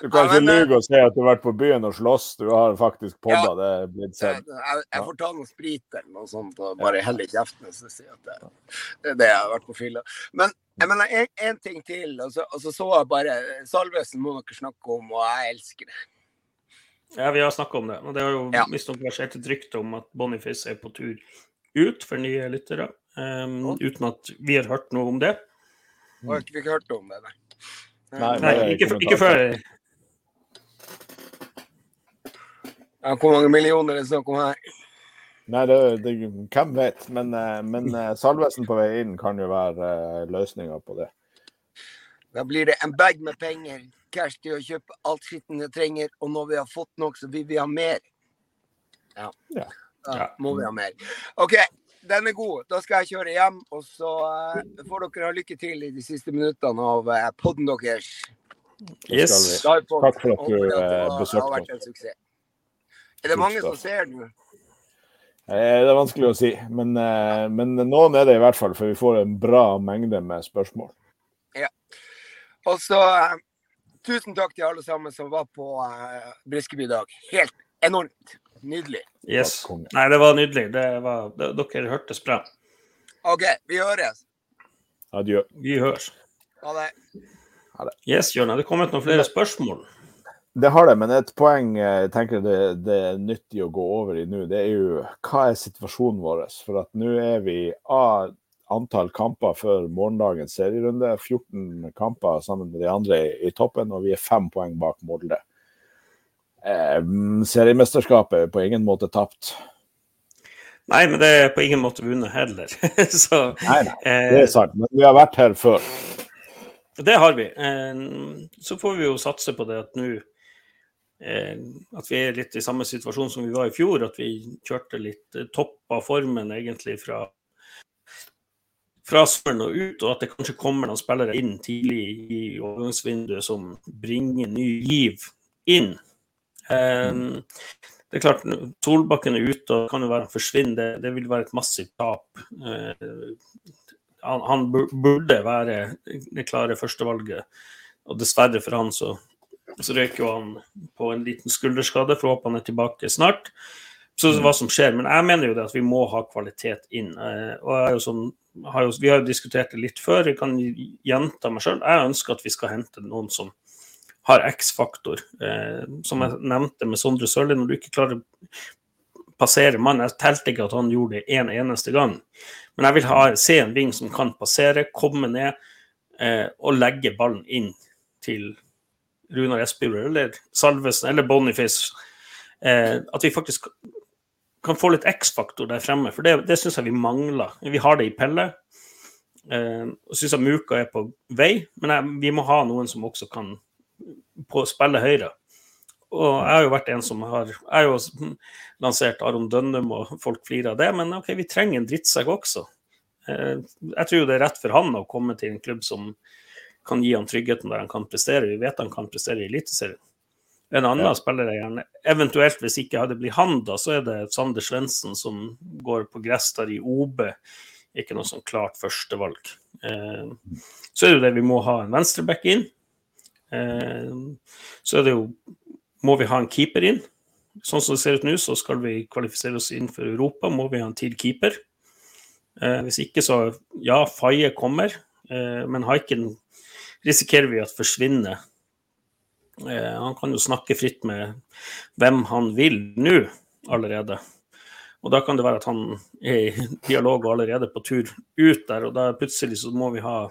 Du kan Ja, ikke men, eh, lyve og si at du har vært på byen og slåss. Du har faktisk podda. Ja. Det er blitt Jeg, sett. jeg, jeg får ta noe sprit eller noe sånt og bare helle i kjeften og så si at det, det er det jeg har vært på fylla. Men jeg mener en, en ting til, og så, og så så jeg bare Salvesen må dere snakke om, og jeg elsker det. Ja, vi har snakka om det. Og det har jo Ja. visstnok versert et rykte om at Boniface er på tur ut for nye lyttere. Um, uten at vi har hørt noe om det. Vi har ikke hørt om det. Nei. Nei, Nei, ikke, ikke før Ja, hvor mange millioner er det snakk om her? Nei, det, det, hvem vet. Men, eh, men eh, Salvesen på vei inn kan jo være uh, løsninga på det. Da blir det en bag med penger, cash til å kjøpe alt skitten jeg trenger, og når vi har fått nok, så vil vi ha mer. Ja. Ja. Da må vi ha mer. OK, den er god. Da skal jeg kjøre hjem, og så eh, får dere ha lykke til i de siste minuttene av podden deres. Yes. Takk for at du, Håper det eh, var- besøkte har vært en suksess. Er det mange som ser nå? Eh, Det er vanskelig å si, men, eh, men noen er det i hvert fall. For vi får en bra mengde med spørsmål. Ja. Og så eh, tusen takk til alle sammen som var på Briskeby i dag. Helt enormt nydelig. yes. Nei, det var nydelig. Det var, det, dere hørtes bra. OK, vi høres. Adjø. Vi høres. Ha det. Yes, Jørn. Er det kommet noen flere spørsmål? Det har det, men et poeng eh, jeg tenker det, det er nyttig å gå over i nå, det er jo hva er situasjonen vår? For at nå er vi av antall kamper før morgendagens serierunde. 14 kamper sammen med de andre i, i toppen, og vi er fem poeng bak Molde. Eh, seriemesterskapet er på ingen måte tapt. Nei, men det er på ingen måte vunnet heller. Så Nei, nei, det eh, er sant, men vi har vært her før. det har vi. Eh, så får vi jo satse på det at nå eh, At vi er litt i samme situasjon som vi var i fjor. At vi kjørte litt eh, topp av formen egentlig fra fra sommeren og ut, og at det kanskje kommer noen spillere inn tidlig i overgangsvinduet som bringer ny giv inn. Um, det er klart, Solbakken er ute og kan jo være han forsvinner. Det, det vil være et massivt tap. Uh, han, han burde være det klare førstevalget. Og dessverre for han så, så røyk jo han på en liten skulderskade. Får håpe han er tilbake snart. Så hva som skjer. Men jeg mener jo det at vi må ha kvalitet inn. Eh, og sånn, har jo, vi har jo diskutert det litt før. Jeg kan gjenta meg sjøl. Jeg ønsker at vi skal hente noen som har X-faktor. Eh, som jeg nevnte med Sondre Sørli, når du ikke klarer å passere mannen Jeg telte ikke at han gjorde det en eneste gang. Men jeg vil ha, se en ving som kan passere, komme ned eh, og legge ballen inn til Runar Espejord eller Salvesen eller Boniface. Eh, at vi faktisk kan få litt X-faktor der fremme, for det, det syns jeg vi mangler. Vi har det i Pelle. Eh, og syns jeg Muka er på vei, men jeg, vi må ha noen som også kan på, spille høyre. Og jeg har jo vært en som har Jeg har jo lansert Aron Dønnum, og folk flirer av det, men OK, vi trenger en drittsekk også. Eh, jeg tror jo det er rett for han å komme til en klubb som kan gi han tryggheten der han kan prestere. Vi vet han kan prestere i Eliteserien. En annen ja. spiller jeg gjerne Eventuelt, hvis ikke det blir han, da, så er det Sander Svendsen som går på gress der i OB. Ikke noe sånn klart førstevalg. Eh, så er det jo det vi må ha en venstreback inn. Eh, så er det jo Må vi ha en keeper inn? Sånn som det ser ut nå, så skal vi kvalifisere oss inn for Europa. Må vi ha en til keeper? Eh, hvis ikke, så ja, Faye kommer. Eh, men Haiken risikerer vi at forsvinner Eh, han kan jo snakke fritt med hvem han vil nå allerede. Og da kan det være at han er i dialog og allerede på tur ut der, og da plutselig så må vi ha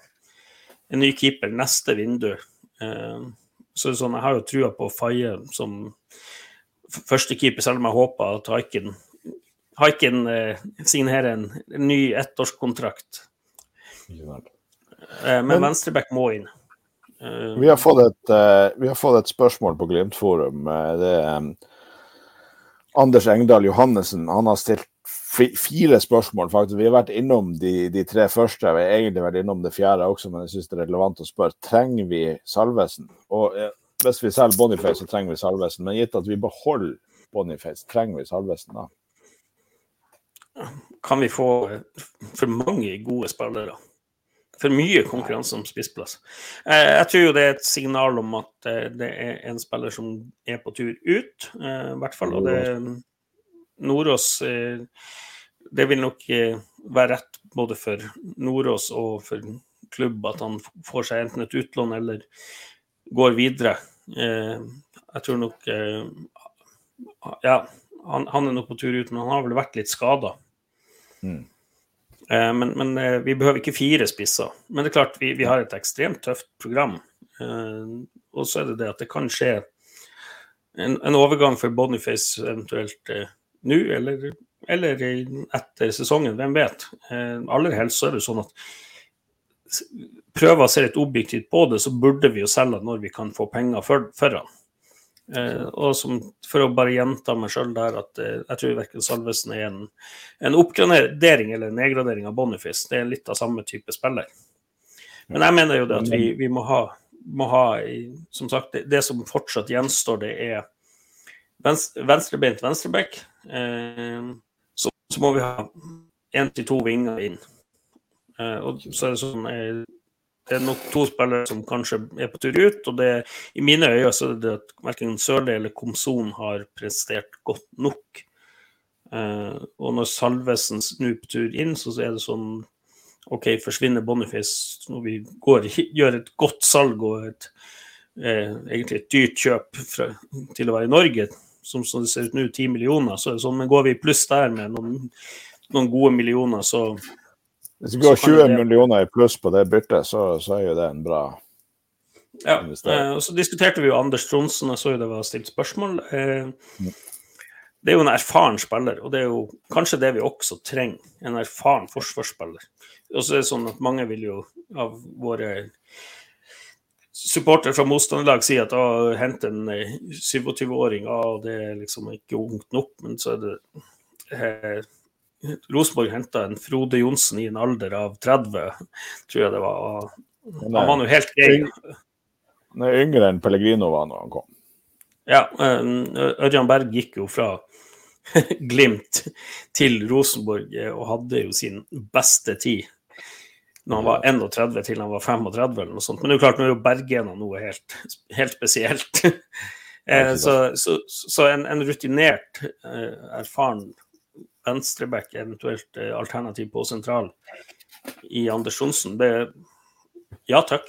en ny keeper neste vindu. Eh, så det er sånn, jeg har jo trua på Faye som førstekeeper, selv om jeg håper at Haiken, Haiken eh, signerer en, en ny ettårskontrakt. Eh, men, men venstreback må inn. Vi har, fått et, uh, vi har fått et spørsmål på Glimt-forum. Eh, det er um, Anders Engdahl Johannessen. Han har stilt fire spørsmål, faktisk. Vi har vært innom de, de, tre første. Vi har egentlig vært innom det fjerde også, men jeg syns det er relevant å spørre. Trenger vi Salvesen? Og hvis vi selger Boniface, så trenger vi Salvesen. Men gitt at vi beholder Boniface, trenger vi Salvesen da? Kan vi få for mange gode spillere? For mye konkurranse om spissplass. Eh, jeg tror jo det er et signal om at eh, det er en spiller som er på tur ut, eh, i hvert fall. Og det Nordås Det vil nok være rett både for Nordås og for klubb at han får seg enten et utlån eller går videre. Jeg tror nok Ja, han, han er nok på tur ut, men han har vel vært litt skada. Mm. Eh, men, men, eh, vi behøver ikke fire spisser. Men det er klart, vi, vi har et ekstremt tøft program. Eh, og så er det det at det kan skje en, en overgang for Boniface eventuelt nå, eller, eller, etter sesongen. Hvem vet? aller helst så er det sånn at prøver å se litt objektivt på det, så burde vi jo selge når vi kan få penger for, for han. Eh, og som, for å bare gjenta meg sjøl der, at eh, jeg tror verken Salvesen er en, en oppgradering eller nedgradering av Boniface. Det er litt av samme type spiller. Men jeg mener jo det at vi, vi må ha, må ha Som sagt, det, det, som fortsatt gjenstår, det er venstre, venstrebeint venstreback. Eh, så, så, må vi ha én til to vinger inn. Eh, og så er det sånn eh, det er nok to spillere som kanskje er på tur ut. og det, I mine øyne så er det at verken Sørli eller Komson har prestert godt nok. Eh, og når Salvesen snur på tur inn, så er det sånn OK, forsvinner Boniface når vi går, gjør et godt salg og et, eh, egentlig et dyrt kjøp fra, til å være i Norge, som, som det ser ut nå, 10 millioner, så er det sånn, men går vi pluss der med noen, noen gode millioner, så hvis det går 20 det... millioner i pluss på det byttet, så, så, er jo det en bra ja, eh, og så diskuterte vi jo Anders Tronsen, jeg så jo det var stilt spørsmål. Eh, mm. det er jo en erfaren spiller, og det er jo kanskje det vi også trenger. En erfaren forsvarsspiller. Og så er det sånn at mange vil jo av våre supportere fra motstanderlag si at å, hente en 27-åring, eh, det er liksom ikke ungt nok. Men så er det eh, Rosenborg henta en Frode Johnsen i en alder av 30, tror jeg det var. Han var nå helt grei. Han er yngre enn Pellegrino var når han kom. Ja, Ørjan Berg gikk jo fra Glimt til Rosenborg eh, og hadde jo sin beste tid når han var 31 til han var 35 eller noe sånt. Men det er jo klart, nå er jo Bergena noe helt, helt spesielt. Eh, så, så, så en, en, rutinert, eh, erfaren venstreback, eventuelt eh, alternativ på sentral i Anders Johnsen, det Ja takk.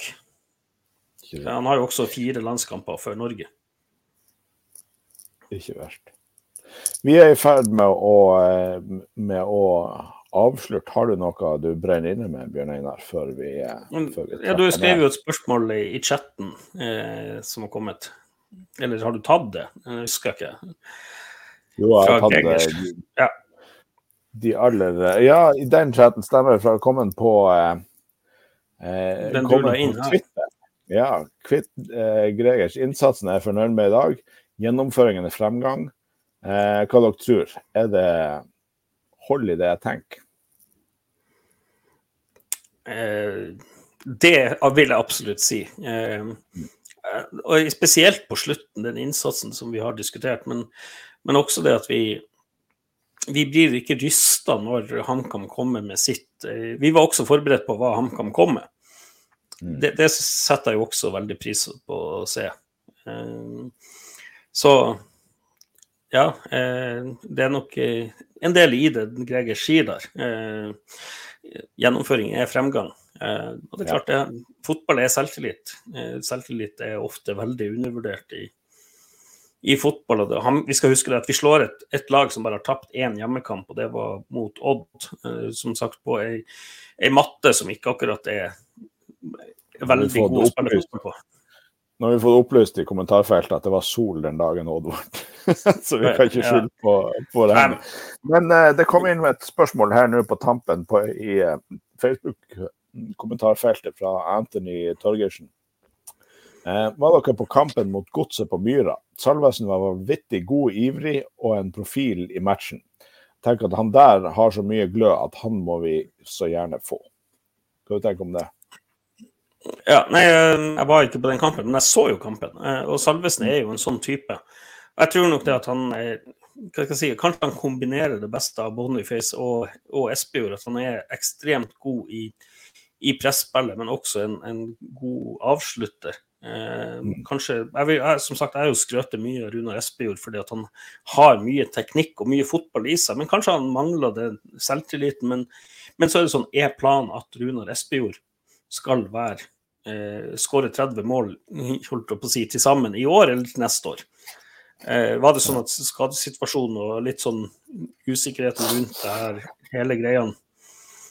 Han har jo også fire landskamper for Norge. Ikke verst. Vi er i ferd med å, eh, med å avslutte. Har du noe du brenner inne med, Bjørn Einar, før vi, eh, før vi Ja, Du skrev jo et spørsmål i, i chatten eh, som har kommet. Eller har du tatt det? Jeg husker ikke. Jo, jeg har tatt eh, Ja. De aller eh, Ja, i den chatten stemmer for jeg har kommet på eh, eh, Den du la inn her. Twitter. Ja. Kvitt, eh, Gregers, innsatsen er fornøyd med i dag. Gjennomføringen er fremgang. Eh, hva dere tror? Er det hold i det jeg tenker? Eh, det vil jeg absolutt si. Eh, og spesielt på slutten, den innsatsen som vi har diskutert, men, men også det at vi vi blir ikke rysta når HamKam kommer med sitt. Eh, Vi var også forberedt på hva HamKam kom med. Mm. Det, det setter jeg jo også veldig pris på å se. Eh, Så ja, eh, det er nok eh, en del i det Greger sier der. Gjennomføring er fremgang. Og det er klart, det, fotball er selvtillit. Selvtillit er ofte veldig undervurdert i, i fotball. Og han, vi skal huske det at vi slår et, et lag som bare har tapt én hjemmekamp, og det var mot Odd. Eh, som sagt på ei, ei matte som ikke akkurat er veldig god å spille fotball på. Nå har vi fått opplyst i kommentarfeltet at det var sol den dagen, Odd vant. Så vi kan ikke skylde på, på det. Men eh, det kom inn med et spørsmål her nå på tampen på, i eh, Facebook-kommentarfeltet fra Anthony Torgersen. Eh, var dere på kampen mot Godset på Myra? Salvesen var vanvittig god, ivrig og en profil i matchen. Tenk at han der har så mye glød at han må vi så gjerne få. Hva tenker du om det? Ja, nei, jeg var ikke på den kampen, men jeg så jo kampen. Eh, Og Salvesen er jo en sånn type. Jeg tror nok det at han er hva skal jeg si, Kanskje han kombinerer det beste av Boniface og, og Espejord. At han er ekstremt god i, i presspillet, men også en, en god avslutter. Eh, kanskje, jeg vil, jeg, Som sagt, jeg har jo skrøtet mye av Runar Espejord fordi at han har mye teknikk og mye fotball i seg. Men kanskje han mangler den selvtilliten. Men, men så er det sånn, er planen at Runar Espejord skal være eh, skåre 30 mål holdt på å si, til sammen i år eller neste år. Eh, var det sånn at skadesituasjonen og litt sånn usikkerheten rundt det her, hele greia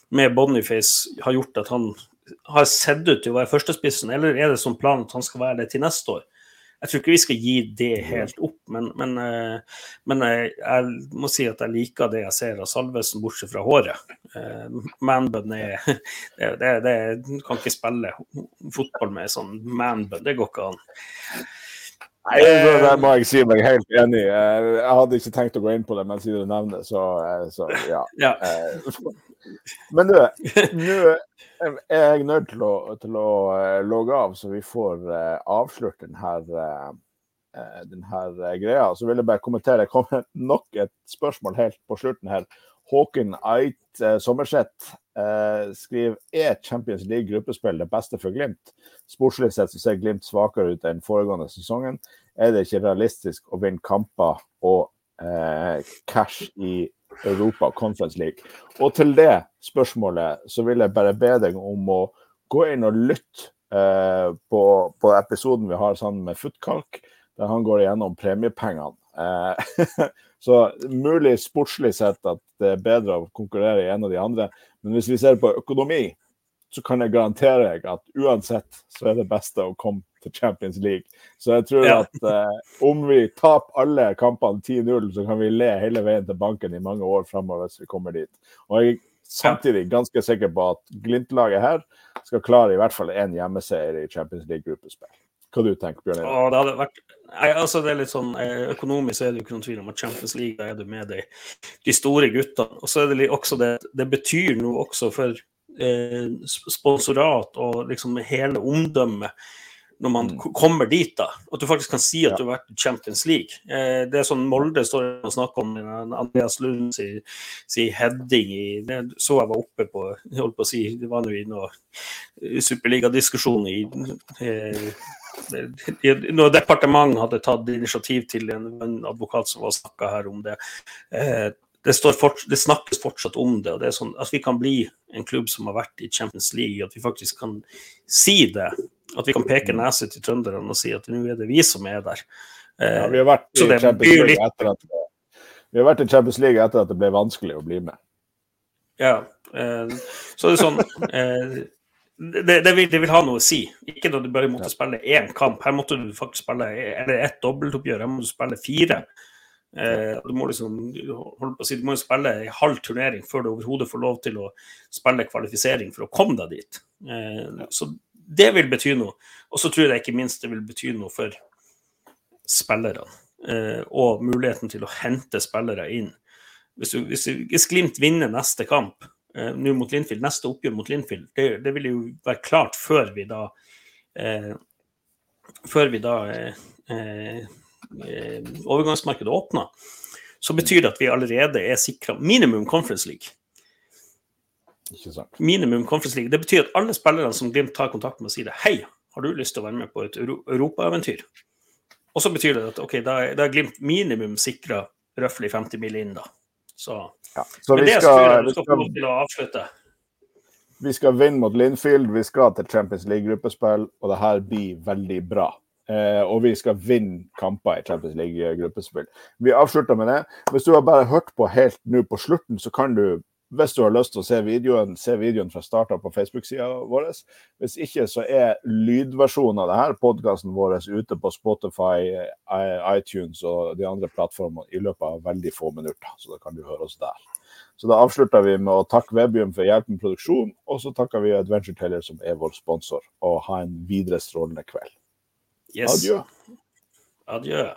med Boniface har gjort at han har sett ut til å være førstespissen, eller er det sånn plan at han skal være det til neste år? Jeg tror ikke vi skal gi det helt opp, men, men, eh, men eh, jeg må si at jeg liker det jeg ser av Salvesen, bortsett fra håret. Eh, Manbun er det, det, det, Du kan ikke spille fotball med sånn manbun, det går ikke an. Nei, det må jeg si meg helt enig. i. Jeg hadde ikke tenkt å gå inn på det, men siden du nevner det, så, så ja. Ja. Eh, Men du, nå er jeg nødt til å, til å eh, logge av, så vi får eh, avslørt denne, uh, denne greia. Så vil jeg bare kommentere. Det kommer nok et spørsmål helt på slutten her. Håken Ait Sommerseth eh, skriver er Champions League gruppespill det beste for Glimt. Sportslig sett så ser Glimt svakere ut enn foregående sesongen. Er det ikke realistisk å vinne kamper og eh, cash i Europa Conference League? Og til det spørsmålet så vil jeg bare be deg om å gå inn og lytte eh, på, på episoden vi har sammen med Footkalk, der han går igjennom premiepengene. Eh, så mulig sportslig sett at det er bedre å konkurrere i en av de andre, men hvis vi ser på økonomi, så kan jeg garantere deg at uansett så er det beste å komme til Champions League. Så jeg tror Ja. at eh, om vi taper alle kampene 10-0, så kan vi le hele veien til banken i mange år framover hvis vi kommer dit. Og jeg er samtidig ganske sikker på at Glimt-laget her skal klare i hvert fall én hjemmeseier i Champions League-gruppespill. Hva du tenker Bjørn Einar? Det hadde vært jeg, altså det er litt sånn, eh, Økonomisk er det jo ikke noen tvil om at Champions League da er du med de, de store guttene. Og så er det også det Det betyr noe også for sponsorat og liksom hele omdømmet når man Mm. kommer dit, da. At du faktisk kan si at du har vært i Champions League. Eh, det er sånn Molde står og snakker om eh, Andreas Lund si, si heading i det Så jeg var oppe på jeg holdt på å si, Det var nå i noe eh, superligadiskusjon i eh, når departementet hadde tatt initiativ til en, en advokat som var snakka her om det. Eh, det, står fort, det snakkes fortsatt om det. og det er sånn At vi kan bli en klubb som har vært i Champions League. At vi faktisk kan si det. At vi kan peke nese til trønderne og si at nå er det vi som er der. Eh, Ja, vi har vært i Champions League etter at vi har vært i Champions League etter at det ble vanskelig å bli med. Ja. Eh, så er det sånn eh, det, det, vil, det vil ha noe å si. Ikke da du bare måtte spille én kamp. Her måtte du faktisk spille eller ett dobbeltoppgjør. Her må du spille fire. Eh, du må liksom si, du må jo spille en halv turnering før du overhodet får lov til å spille kvalifisering for å komme deg dit. Eh, så det vil bety noe. Og så tror jeg ikke minst det vil bety noe for spillerne. Eh, og muligheten til å hente spillere inn. Hvis, du, hvis, hvis Glimt vinner neste kamp, eh, nå mot Linfield, neste oppgjør mot Linfield, det, det, vil jo være klart før vi da eh, Før vi da eh, overgangsmarkedet åpner. Så betyr det at vi allerede er sikra minimum Conference League. Minimum Conference League. Det betyr at alle spillerne som Glimt tar kontakt med, sier det. Hei, har du lyst til å være med på et europaeventyr? Og så betyr det at ok, da er, Glimt minimum sikra røftlig 50 mill. inn, da. Så, ja, så vi, det skal, jeg vi skal få lov til å avslutte. Vi skal vinne mot Linfield, vi skal til Champions League-gruppespill, og det her blir veldig bra. Eh, og vi skal vinne kamper i Champions League-gruppespill. Vi avslutter med det. Hvis du har bare hørt på helt nå på slutten, så kan du hvis du har lyst til å se videoen, se videoen fra starten på Facebook-sida vår. Hvis ikke, så er lydversjonen av denne podkasten vår ute på Spotify, iTunes og de andre plattformene i løpet av veldig få minutter. Så da kan du høre oss der. Så da avslutter vi med å takke Webium for hjelp med produksjon, og så takker vi Adventure Taylor som er vår sponsor, og ha en videre strålende kveld. Yes. Adjø. Adjø.